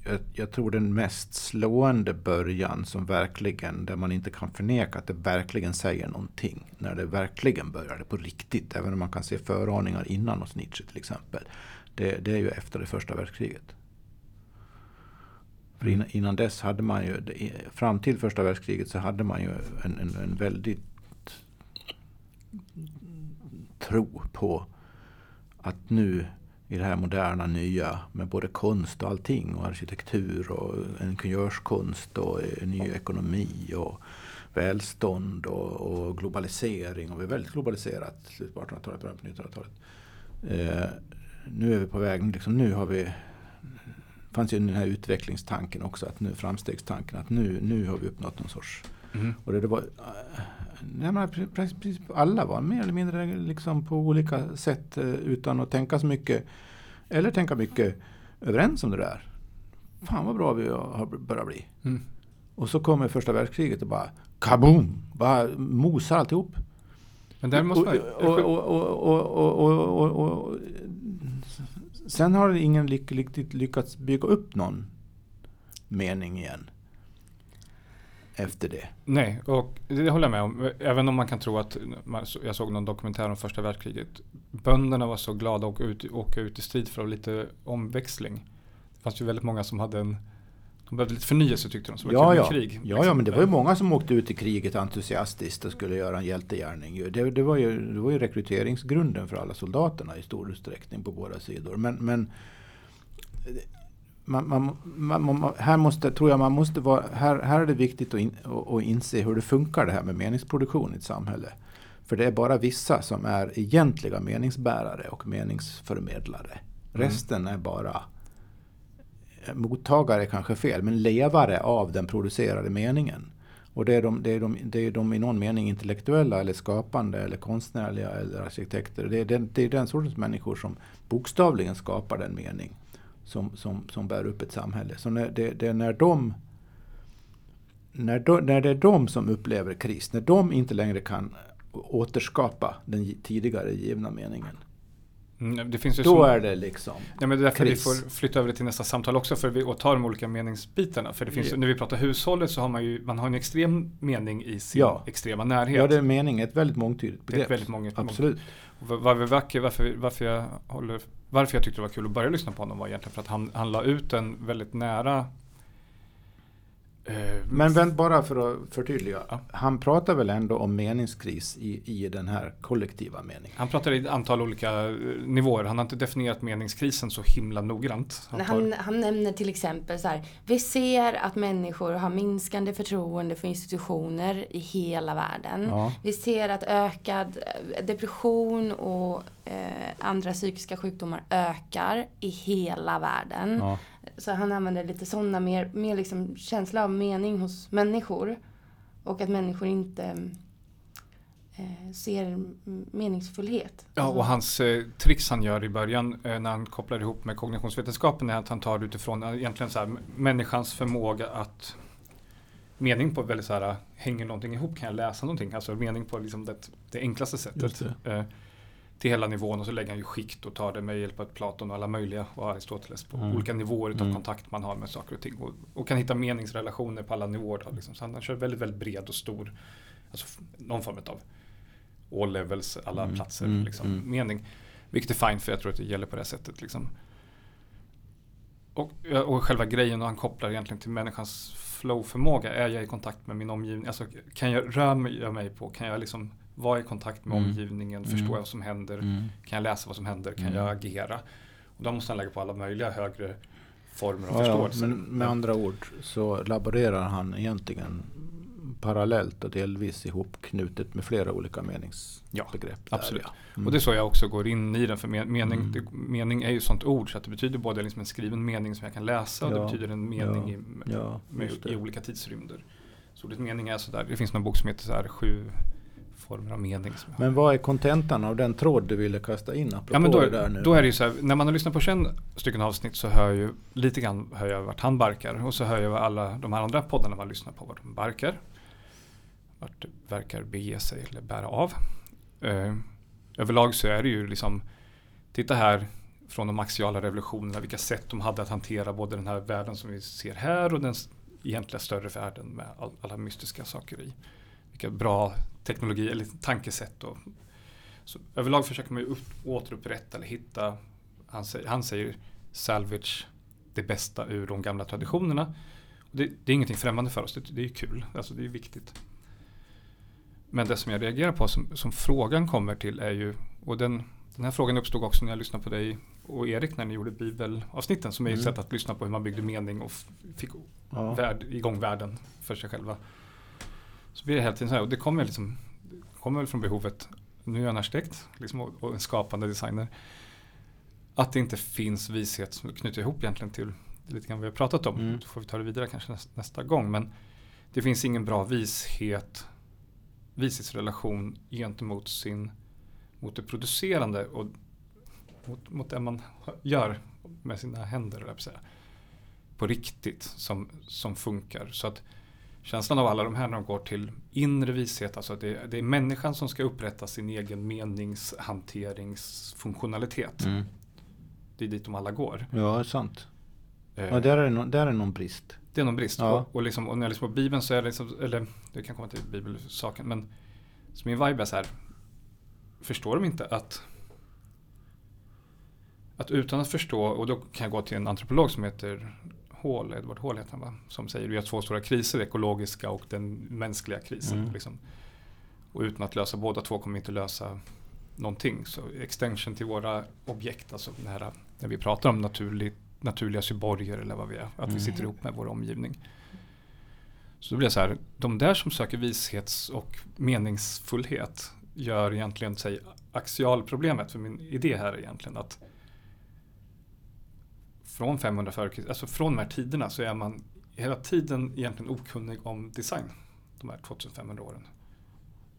jag, jag tror den mest slående början som verkligen, där man inte kan förneka att det verkligen säger någonting, när det verkligen började på riktigt, även om man kan se föraningar innan hos Nietzsche till exempel, det, det är ju efter det första världskriget. För innan, innan dess hade man ju, fram till första världskriget så hade man ju en, en, en väldigt tro på att nu i det här moderna nya med både konst och allting och arkitektur och ingenjörskonst och eh, ny ekonomi och välstånd och, och globalisering. Och vi är väldigt globaliserat slutet på 1800-talet, början på 1900-talet. Eh, nu är vi på väg, liksom, nu har vi det fanns ju den här utvecklingstanken också, att nu, framstegstanken, att nu, nu har vi uppnått någon sorts... Mm. Och det, det var, nej, men, precis, alla var mer eller mindre liksom på olika sätt eh, utan att tänka så mycket, eller tänka mycket, överens om det där. Fan vad bra vi har börjat bli. Mm. Och så kommer första världskriget och bara kaboom! Bara mosar alltihop. Men där måste och, sen har ingen riktigt lyckats bygga upp någon mening igen. Efter det. Nej, och det håller jag med om. Även om man kan tro att, jag såg någon dokumentär om första världskriget. Bönderna var så glada att åka ut, åka ut i strid för lite omväxling. Det fanns ju väldigt många som hade en de behövde lite förnyelse tyckte de, var ja, ja. krig. Ja, ja, men det var ju många som åkte ut i kriget entusiastiskt och skulle göra en hjältegärning. Det, det, var, ju, det var ju rekryteringsgrunden för alla soldaterna i stor utsträckning på båda sidor. Men, men man, man, man, här måste, tror jag man måste vara, här, här är det viktigt att, in, att inse hur det funkar det här med meningsproduktion i ett samhälle. För det är bara vissa som är egentliga meningsbärare och meningsförmedlare. Mm. Resten är bara mottagare kanske fel, men levare av den producerade meningen. Och det är, de, det, är de, det är de i någon mening intellektuella eller skapande eller konstnärliga eller arkitekter. Det är den, det är den sortens människor som bokstavligen skapar den mening som, som, som bär upp ett samhälle. Så när, det, det är när de när, de, när det är de som upplever kris, när de inte längre kan återskapa den tidigare givna meningen. Mm, det finns ju Då så, är det liksom ja, men Det är därför kris. vi får flytta över det till nästa samtal också för vi, ta de olika meningsbitarna. För det finns, yeah. när vi pratar hushållet så har man ju man har en extrem mening i sin ja. extrema närhet. Ja, det är mening, ett väldigt mångtydigt begrepp. Ett väldigt många, Absolut. Mång, varför, varför, varför, varför, jag håller, varför jag tyckte det var kul att börja lyssna på honom var egentligen för att han, han la ut en väldigt nära men vänt bara för att förtydliga. Ja. Han pratar väl ändå om meningskris i, i den här kollektiva meningen? Han pratar i ett antal olika eh, nivåer. Han har inte definierat meningskrisen så himla noggrant. Han, han, han nämner till exempel så här. Vi ser att människor har minskande förtroende för institutioner i hela världen. Ja. Vi ser att ökad eh, depression och eh, andra psykiska sjukdomar ökar i hela världen. Ja. Så han använder lite sådana mer, mer liksom känsla av mening hos människor. Och att människor inte eh, ser meningsfullhet. Ja, och hans eh, tricks han gör i början eh, när han kopplar ihop med kognitionsvetenskapen är att han tar utifrån eh, egentligen så här, människans förmåga att mening på väldigt så här, hänger någonting ihop, kan jag läsa någonting? Alltså mening på liksom det, det enklaste sättet. Eh, till hela nivån och så lägger han ju skikt och tar det med hjälp av Platon och alla möjliga och Aristoteles på mm. olika nivåer av mm. kontakt man har med saker och ting och, och kan hitta meningsrelationer på alla nivåer. Då, liksom. Så han, han kör väldigt, väldigt bred och stor, alltså någon form av all levels, alla mm. platser, mm. Liksom, mm. mening. Vilket är fint för jag tror att det gäller på det sättet. Liksom. Och, och själva grejen och han kopplar egentligen till människans flowförmåga. Är jag i kontakt med min omgivning? Alltså, kan jag röra mig på? Kan jag liksom vara i kontakt med mm. omgivningen, förstå mm. vad som händer, mm. kan jag läsa vad som händer, kan jag agera? Och då måste han lägga på alla möjliga högre former av ja, förståelse. men med andra ord så laborerar han egentligen parallellt och delvis ihopknutet med flera olika meningsbegrepp. Ja, absolut. ja. Mm. Och det är så jag också går in i den. För mening, mm. det, mening är ju sånt ord så att det betyder både liksom en skriven mening som jag kan läsa och det betyder en mening i, med, i, olika tidsrymder. Så ordet mening är sådär, det finns någon bok som heter så här, sju former av mening. Men vad är kontentan av den tråd du ville kasta in apropå ja, men då, det där nu? Då är det ju så här, när man har lyssnat på 21 stycken avsnitt så hör ju lite grann hör jag vart han barkar och så hör jag alla de här andra poddarna man lyssnar på vart de barkar. Vart det verkar bege sig eller bära av. Eh, överlag så är det ju liksom, titta här från de axiala revolutionerna, vilka sätt de hade att hantera både den här världen som vi ser här och den egentligen större världen med all, alla mystiska saker i. Vilka bra teknologi eller tankesätt. Och, så överlag försöker man ju upp, återupprätta eller hitta, han säger, han säger salvage det bästa ur de gamla traditionerna. Det, det, är ingenting främmande för oss, det, det är kul, alltså det är viktigt. Men det som jag reagerar på som, som frågan kommer till är ju, och den, den här frågan uppstod också när jag lyssnade på dig och Erik när ni gjorde bibelavsnitten som är ett Mm. sätt att lyssna på hur man byggde mening och fick Ja. värld, igång världen för sig själva. Så blir det hela tiden så här och det kommer liksom det kommer väl från behovet, nu är jag en arkitekt liksom, och, en skapande designer. Att det inte finns vishet som knyter ihop egentligen till lite grann vad vi har pratat om. Mm. Då får vi ta det vidare kanske nästa, nästa gång. Men det finns ingen bra vishet, vishetsrelation gentemot sin, mot det producerande och mot, mot det man gör med sina händer, säga. På riktigt som, som funkar. Så att känslan av alla de här när de går till inre vishet, alltså det, det är människan som ska upprätta sin egen meningshanteringsfunktionalitet. Mm. Det är dit de alla går. Ja, det är sant. Eh, Ja, där är, no, där är någon brist. Det är någon brist. Ja. Och, och, liksom, och när jag lyssnar på Bibeln så är det liksom, eller det kan komma till bibelsaken, men så min vibe är så här, förstår de inte att att utan att förstå, och då kan jag gå till en antropolog som heter Hall, Edward Hall heter han va? Som säger vi har två stora kriser, ekologiska och den mänskliga krisen. Mm. Liksom. Och utan att lösa båda två kommer vi inte lösa någonting. Så extension till våra objekt, alltså här, när vi pratar om naturligt, naturliga syborger eller vad vi är, att Mm. vi sitter ihop med vår omgivning. Så då blir det så här, de där som söker vishets och meningsfullhet gör egentligen säg, axialproblemet. För min idé här är egentligen att från 500 före alltså från de här tiderna så är man hela tiden egentligen okunnig om design. De här 2500 åren.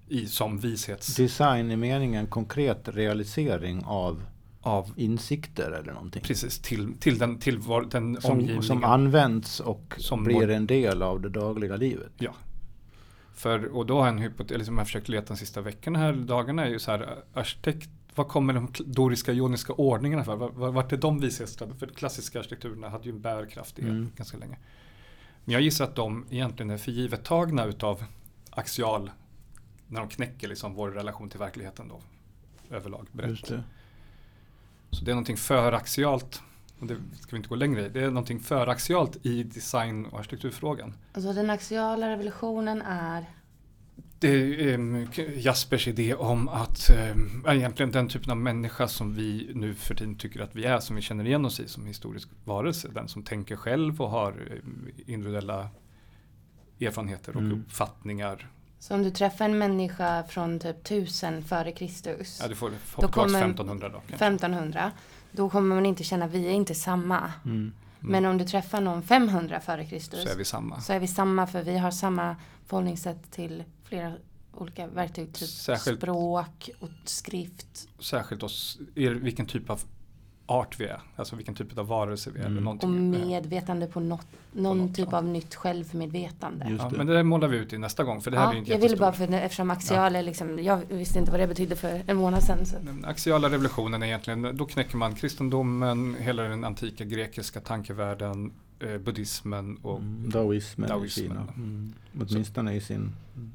I som vishets Design i meningen konkret realisering av av insikter eller någonting. precis till, till den, till var, den Som, omgivningen. som används och Som blir en del av det dagliga livet. Ja. För, och då har en hypotes, eller som jag försökt leta de sista veckorna här, dagarna är ju så här, arkitekt, vad kommer de doriska joniska ordningarna för? Var- var- Vart är de vishetsstadda? För klassiska arkitekturerna hade ju en bärkraft i Mm. ganska länge. Men jag gissar att de egentligen är förgivet tagna utav axial, när de knäcker liksom vår relation till verkligheten då, överlag brett. Det. Så det är någonting föraxialt, och det ska vi inte gå längre i, det är någonting föraxialt i design och arkitekturfrågan. Alltså den axiala revolutionen är Det är mycket Jaspers idé om att eh, egentligen den typen av människa som vi nu för tiden tycker att vi är, som vi känner igen oss i som historisk varelse, den som tänker själv och har eh, individuella erfarenheter och Mm. uppfattningar. Så om du träffar en människa från typ 1000 före Kristus, Ja, du får hoppa Då tillbaka kommer- 1500 då. kanske. 1500, då kommer man inte känna vi är inte samma. Mm. Men om du träffar någon 500 före Kristus Så är vi samma. så är vi samma för vi har samma förhållningssätt till flera olika verktyg. Typ Särskilt- språk och skrift Särskilt oss, vilken typ av art vi är, alltså vilken typ av varelse vi är. Mm. Eller och någonting. medvetande på något, någon något typ sätt. av nytt självmedvetande. Just Ja, det. men det där målar vi ut i nästa gång, för det här är ju Ja, en jag ville bara för eftersom axial är liksom, jag visste inte vad det betydde för en månad sedan. Så. Den axiala revolutionen är egentligen, då knäcker man kristendomen, hela den antika grekiska tankevärlden, eh, buddhismen och Mm. Daoismen, Daoismen. i Kina. Mm. Åtminstone i sin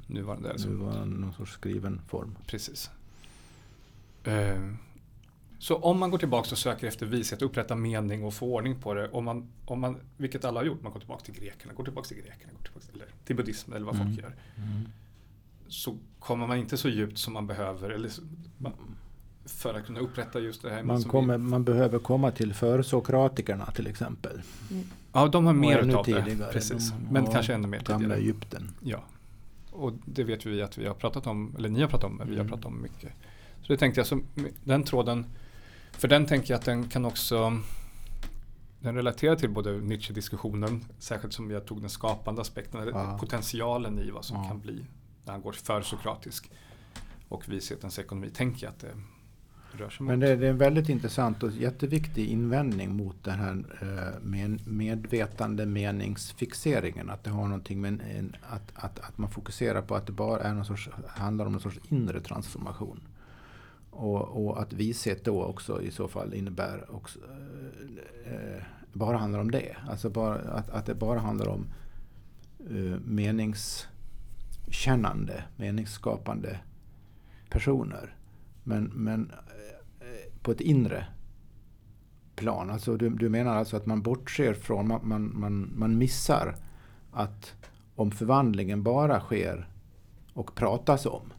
nuvarande. Alltså, nuvarande någon sorts skriven form. Precis. Eh, så om man går tillbaka och söker efter vishet, upprätta mening och få ordning på det, om man, om man, vilket alla har gjort, man går tillbaka till grekerna, går tillbaka till grekerna, går tillbaka till, eller till buddhismen eller vad Mm. folk gör, så kommer man inte så djupt som man behöver eller, så- man, för att kunna upprätta just det här. Man, kommer, vi, man behöver komma till försokratikerna till exempel. ja, de har mer utav det. tidigare. Precis. De- Men kanske ännu mer Gamla tidigare. Egypten. Ja. Och det vet vi att vi har pratat om, eller ni har pratat om, men vi har Mm. pratat om mycket. Så det tänkte jag, så den tråden, för den tänker jag att den kan också, den relaterar till både Nietzsche-diskussionen, särskilt som jag tog den skapande aspekten, Ja. potentialen i vad som Ja. kan bli när han går för sokratisk. Och vishetens ekonomi tänker jag att det rör sig mot. Men det, det är en väldigt intressant och jätteviktig invändning mot den här eh, medvetande meningsfixeringen. Att det har någonting med en, en, att, att, att man fokuserar på att det bara är någon sorts, handlar om någon sorts inre transformation. Och, och att vishet då också i så fall innebär också, eh, eh, bara handlar om det. Alltså bara, att, att det bara handlar om eh, meningskännande, meningsskapande personer. Men, men eh, på ett inre plan. Alltså du, du menar alltså att man bortser från, man, man, man, man missar att om förvandlingen bara sker och pratas om. Då kan man ju så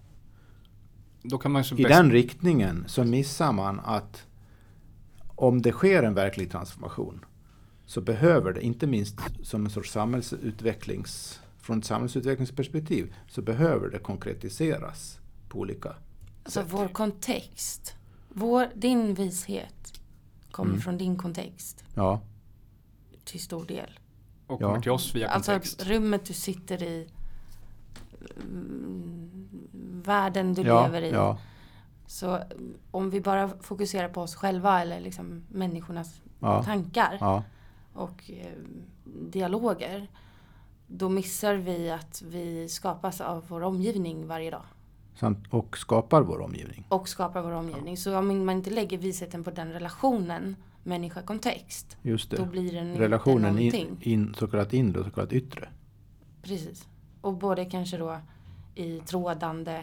i den riktningen så missar man att om det sker en verklig transformation så behöver det, inte minst som en sorts samhällsutvecklings, från ett samhällsutvecklingsperspektiv, så behöver det konkretiseras på olika Alltså sätt. vår kontext. Vår, din vishet kommer Mm. från din kontext Ja, till stor del. och Ja. kommer till oss via Alltså kontext. rummet du sitter i, världen du ja, lever i. ja, Så mm, om vi bara fokuserar på oss själva eller liksom människornas ja, tankar och eh, dialoger. Då missar vi att vi skapas av vår omgivning varje dag. och skapar vår omgivning. Och skapar vår omgivning. Så om man inte lägger visheten på den relationen människa-kontext. Just Då blir den Relationen in, in, så kallat inre och så kallat yttre. Precis. Och både kanske då i trådande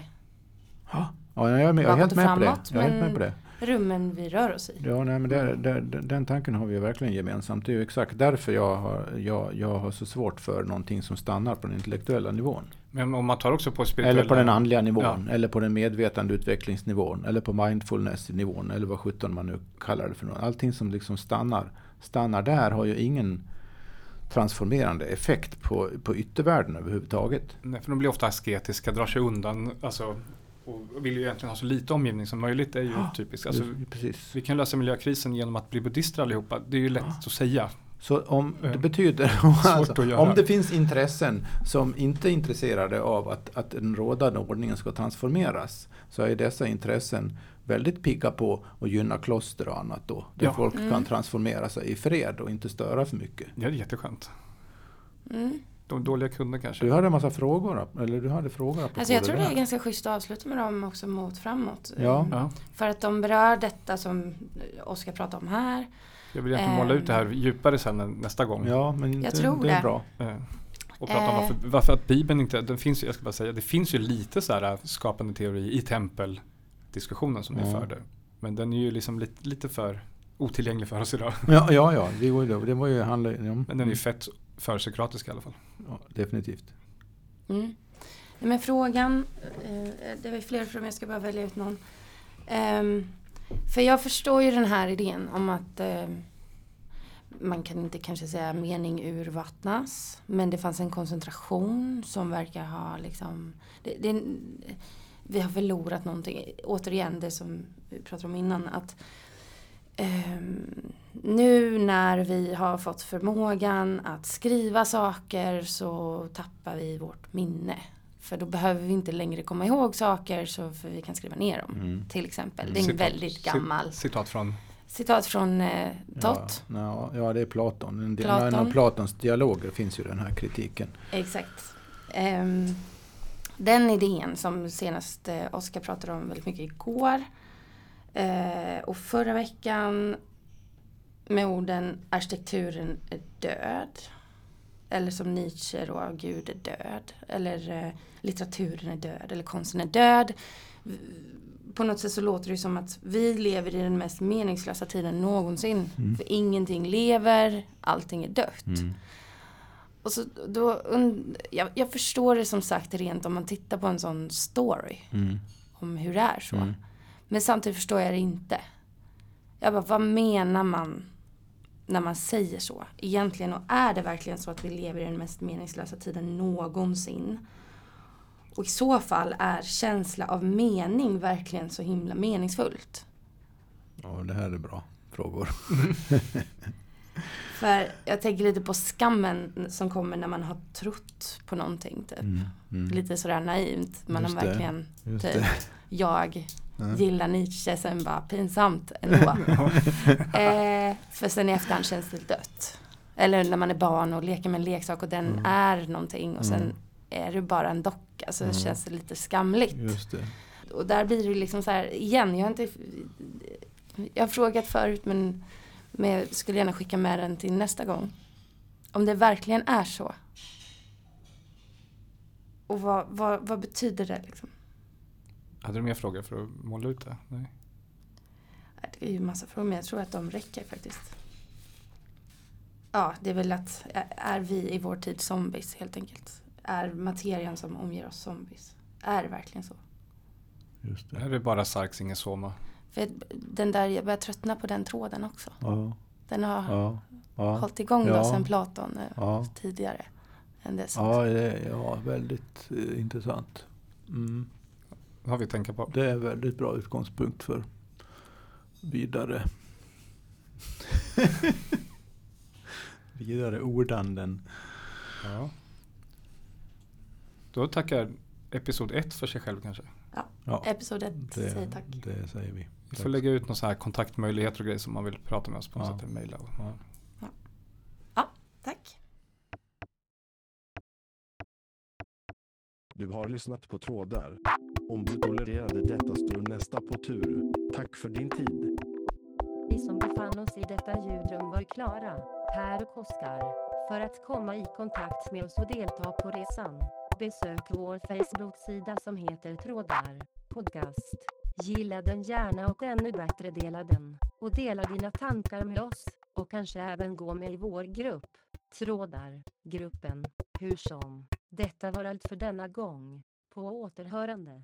Ja, jag är, med, jag är Bakåt helt och med på det. framåt, Jag är helt men- med på det. rummen vi rör oss i. Ja, nej, men det, det, den tanken har vi verkligen gemensamt. Det är ju exakt därför jag har, jag, jag har så svårt för någonting som stannar på den intellektuella nivån. Men om man tar också på spirituella... Eller på den andliga nivån, Ja. eller på den medvetandeutvecklingsnivån, eller på mindfulness-nivån, eller vad sjutton man nu kallar det för. något. Allting som liksom stannar, stannar där har ju ingen transformerande effekt på, på yttervärlden överhuvudtaget. Nej, för de blir ofta asketiska, drar sig undan. Alltså, och vill ju egentligen ha så lite omgivning som möjligt. Det är ju Ja, typiskt. Alltså, Precis. vi kan lösa miljökrisen genom att bli buddhister allihopa. Det är ju lätt Ja. att säga. Så om det Eh, betyder, svårt alltså, om det finns intressen som inte är intresserade av att, att den rådande ordningen ska transformeras, så är dessa intressen väldigt pigga på att gynna kloster och annat då. Där Ja. folk Mm. kan transformera sig i fred och inte störa för mycket. Det är jätteskönt. Mm. De dåliga kunder kanske. Du hade en massa frågor, eller du hade frågor Alltså jag tror det där. är ganska schysst att avsluta med dem också mot framåt. Ja. Ja, För att de berör detta som Oskar pratar om här. jag vill egentligen måla ut det här djupare sen nästa gång. Ja, men Jag det, tror det är det. bra. Eh, Och prata om Eh. varför, varför att Bibeln inte, den finns jag ska bara säga, det finns ju lite så här skapande teori i tempeldiskussionen som ni Ja. förde. Men den är ju liksom lite, lite för otillgänglig för oss idag. Ja, ja, ja det var ju, det var ju handla, ja, Men den är ju fett försokratisk i alla fall. ja, definitivt. Mm. Men frågan, eh, det var flera frågor, jag ska bara välja ut någon. Ehm, för jag förstår ju den här idén om att ehm, man kan inte kanske säga mening urvattnas. Men det fanns en koncentration som verkar ha liksom... Det, det, vi har förlorat någonting. Återigen det som vi pratade om innan. att ehm, Nu när vi har fått förmågan att skriva saker så tappar vi vårt minne. För då behöver vi inte längre komma ihåg saker så för vi kan skriva ner dem. Mm. Till exempel. Det är en Citat- väldigt gammal cit- Citat från citat från eh, Tott. Ja, ja, det är Platon. En, Platon. en av Platons dialoger finns ju den här kritiken. Exakt. Ehm, den idén som senast eh, Oskar pratade om väldigt mycket igår. Eh, och förra veckan med orden arkitekturen är död. Eller som Nietzsche då, Gud är död. Eller eh, litteraturen är död. Eller konsten är död. På något sätt så låter det som att vi lever i den mest meningslösa tiden någonsin. Mm. För ingenting lever, allting är dött. Och så då, und- jag, jag förstår det som sagt rent om man tittar på en sån story. Mm. Om hur det är så. Mm. Men samtidigt förstår jag det inte. Jag bara, vad menar man när man säger så? Egentligen, och är det verkligen så att vi lever i den mest meningslösa tiden någonsin? Och i så fall är känsla av mening verkligen så himla meningsfullt? Ja, det här är bra frågor. För jag tänker lite på skammen som kommer när man har trott på någonting. Typ. Mm. Mm. Lite sådär naivt. Man Just har verkligen, typ, det. jag Ja. gillar Nietzsche, sen bara pinsamt ändå. eh, för sen i efterhand känns det dött. Eller när man är barn och leker med en leksak och den Mm. är någonting och sen Mm. är det bara en docka så Mm. känns det lite skamligt. Och där blir det liksom så här, igen, jag har inte Jag har frågat förut men, men jag skulle gärna skicka med den till nästa gång. Om det verkligen är så. Och vad, vad, vad betyder det liksom? Hade du mer frågor för att måla ut det? Nej. Det är ju massa frågor men jag tror att de räcker faktiskt. Ja, det är väl att är vi i vår tid zombies helt enkelt? Är materian som omger oss zombies? är verkligen så. Just Är det. det bara Sarks, ingen Soma? För den där, jag börjar tröttna på den tråden också. Ja, Den har ja, ja. hållit igång Ja. då sedan Platon eh, Ja. tidigare. Än dess Ja, det är ja, väldigt eh, intressant. Mm. Det har vi tänka på. Det är en väldigt bra utgångspunkt för vidare vidare ordanden. Ja. Då tackar episod ett för sig själv kanske. Ja, Episod 1 det, säger tack. det säger vi. Vi får lägga ut några så här kontaktmöjligheter och grejer som man vill prata med oss på. Ja. Det mejla och, Ja. Tack. Du har lyssnat på trådar. Om du tolererade detta står nästa på tur. Tack för din tid. Vi som befann oss i detta ljudrum var Klara, Per och Oskar. För att komma i kontakt med oss och delta på resan, besök vår Facebook-sida som heter Trådar Podcast. Gilla den gärna och ännu bättre dela den. Och dela dina tankar med oss, och kanske även gå med i vår grupp. Trådar, gruppen, hur som. Detta var allt för denna gång. På återhörande.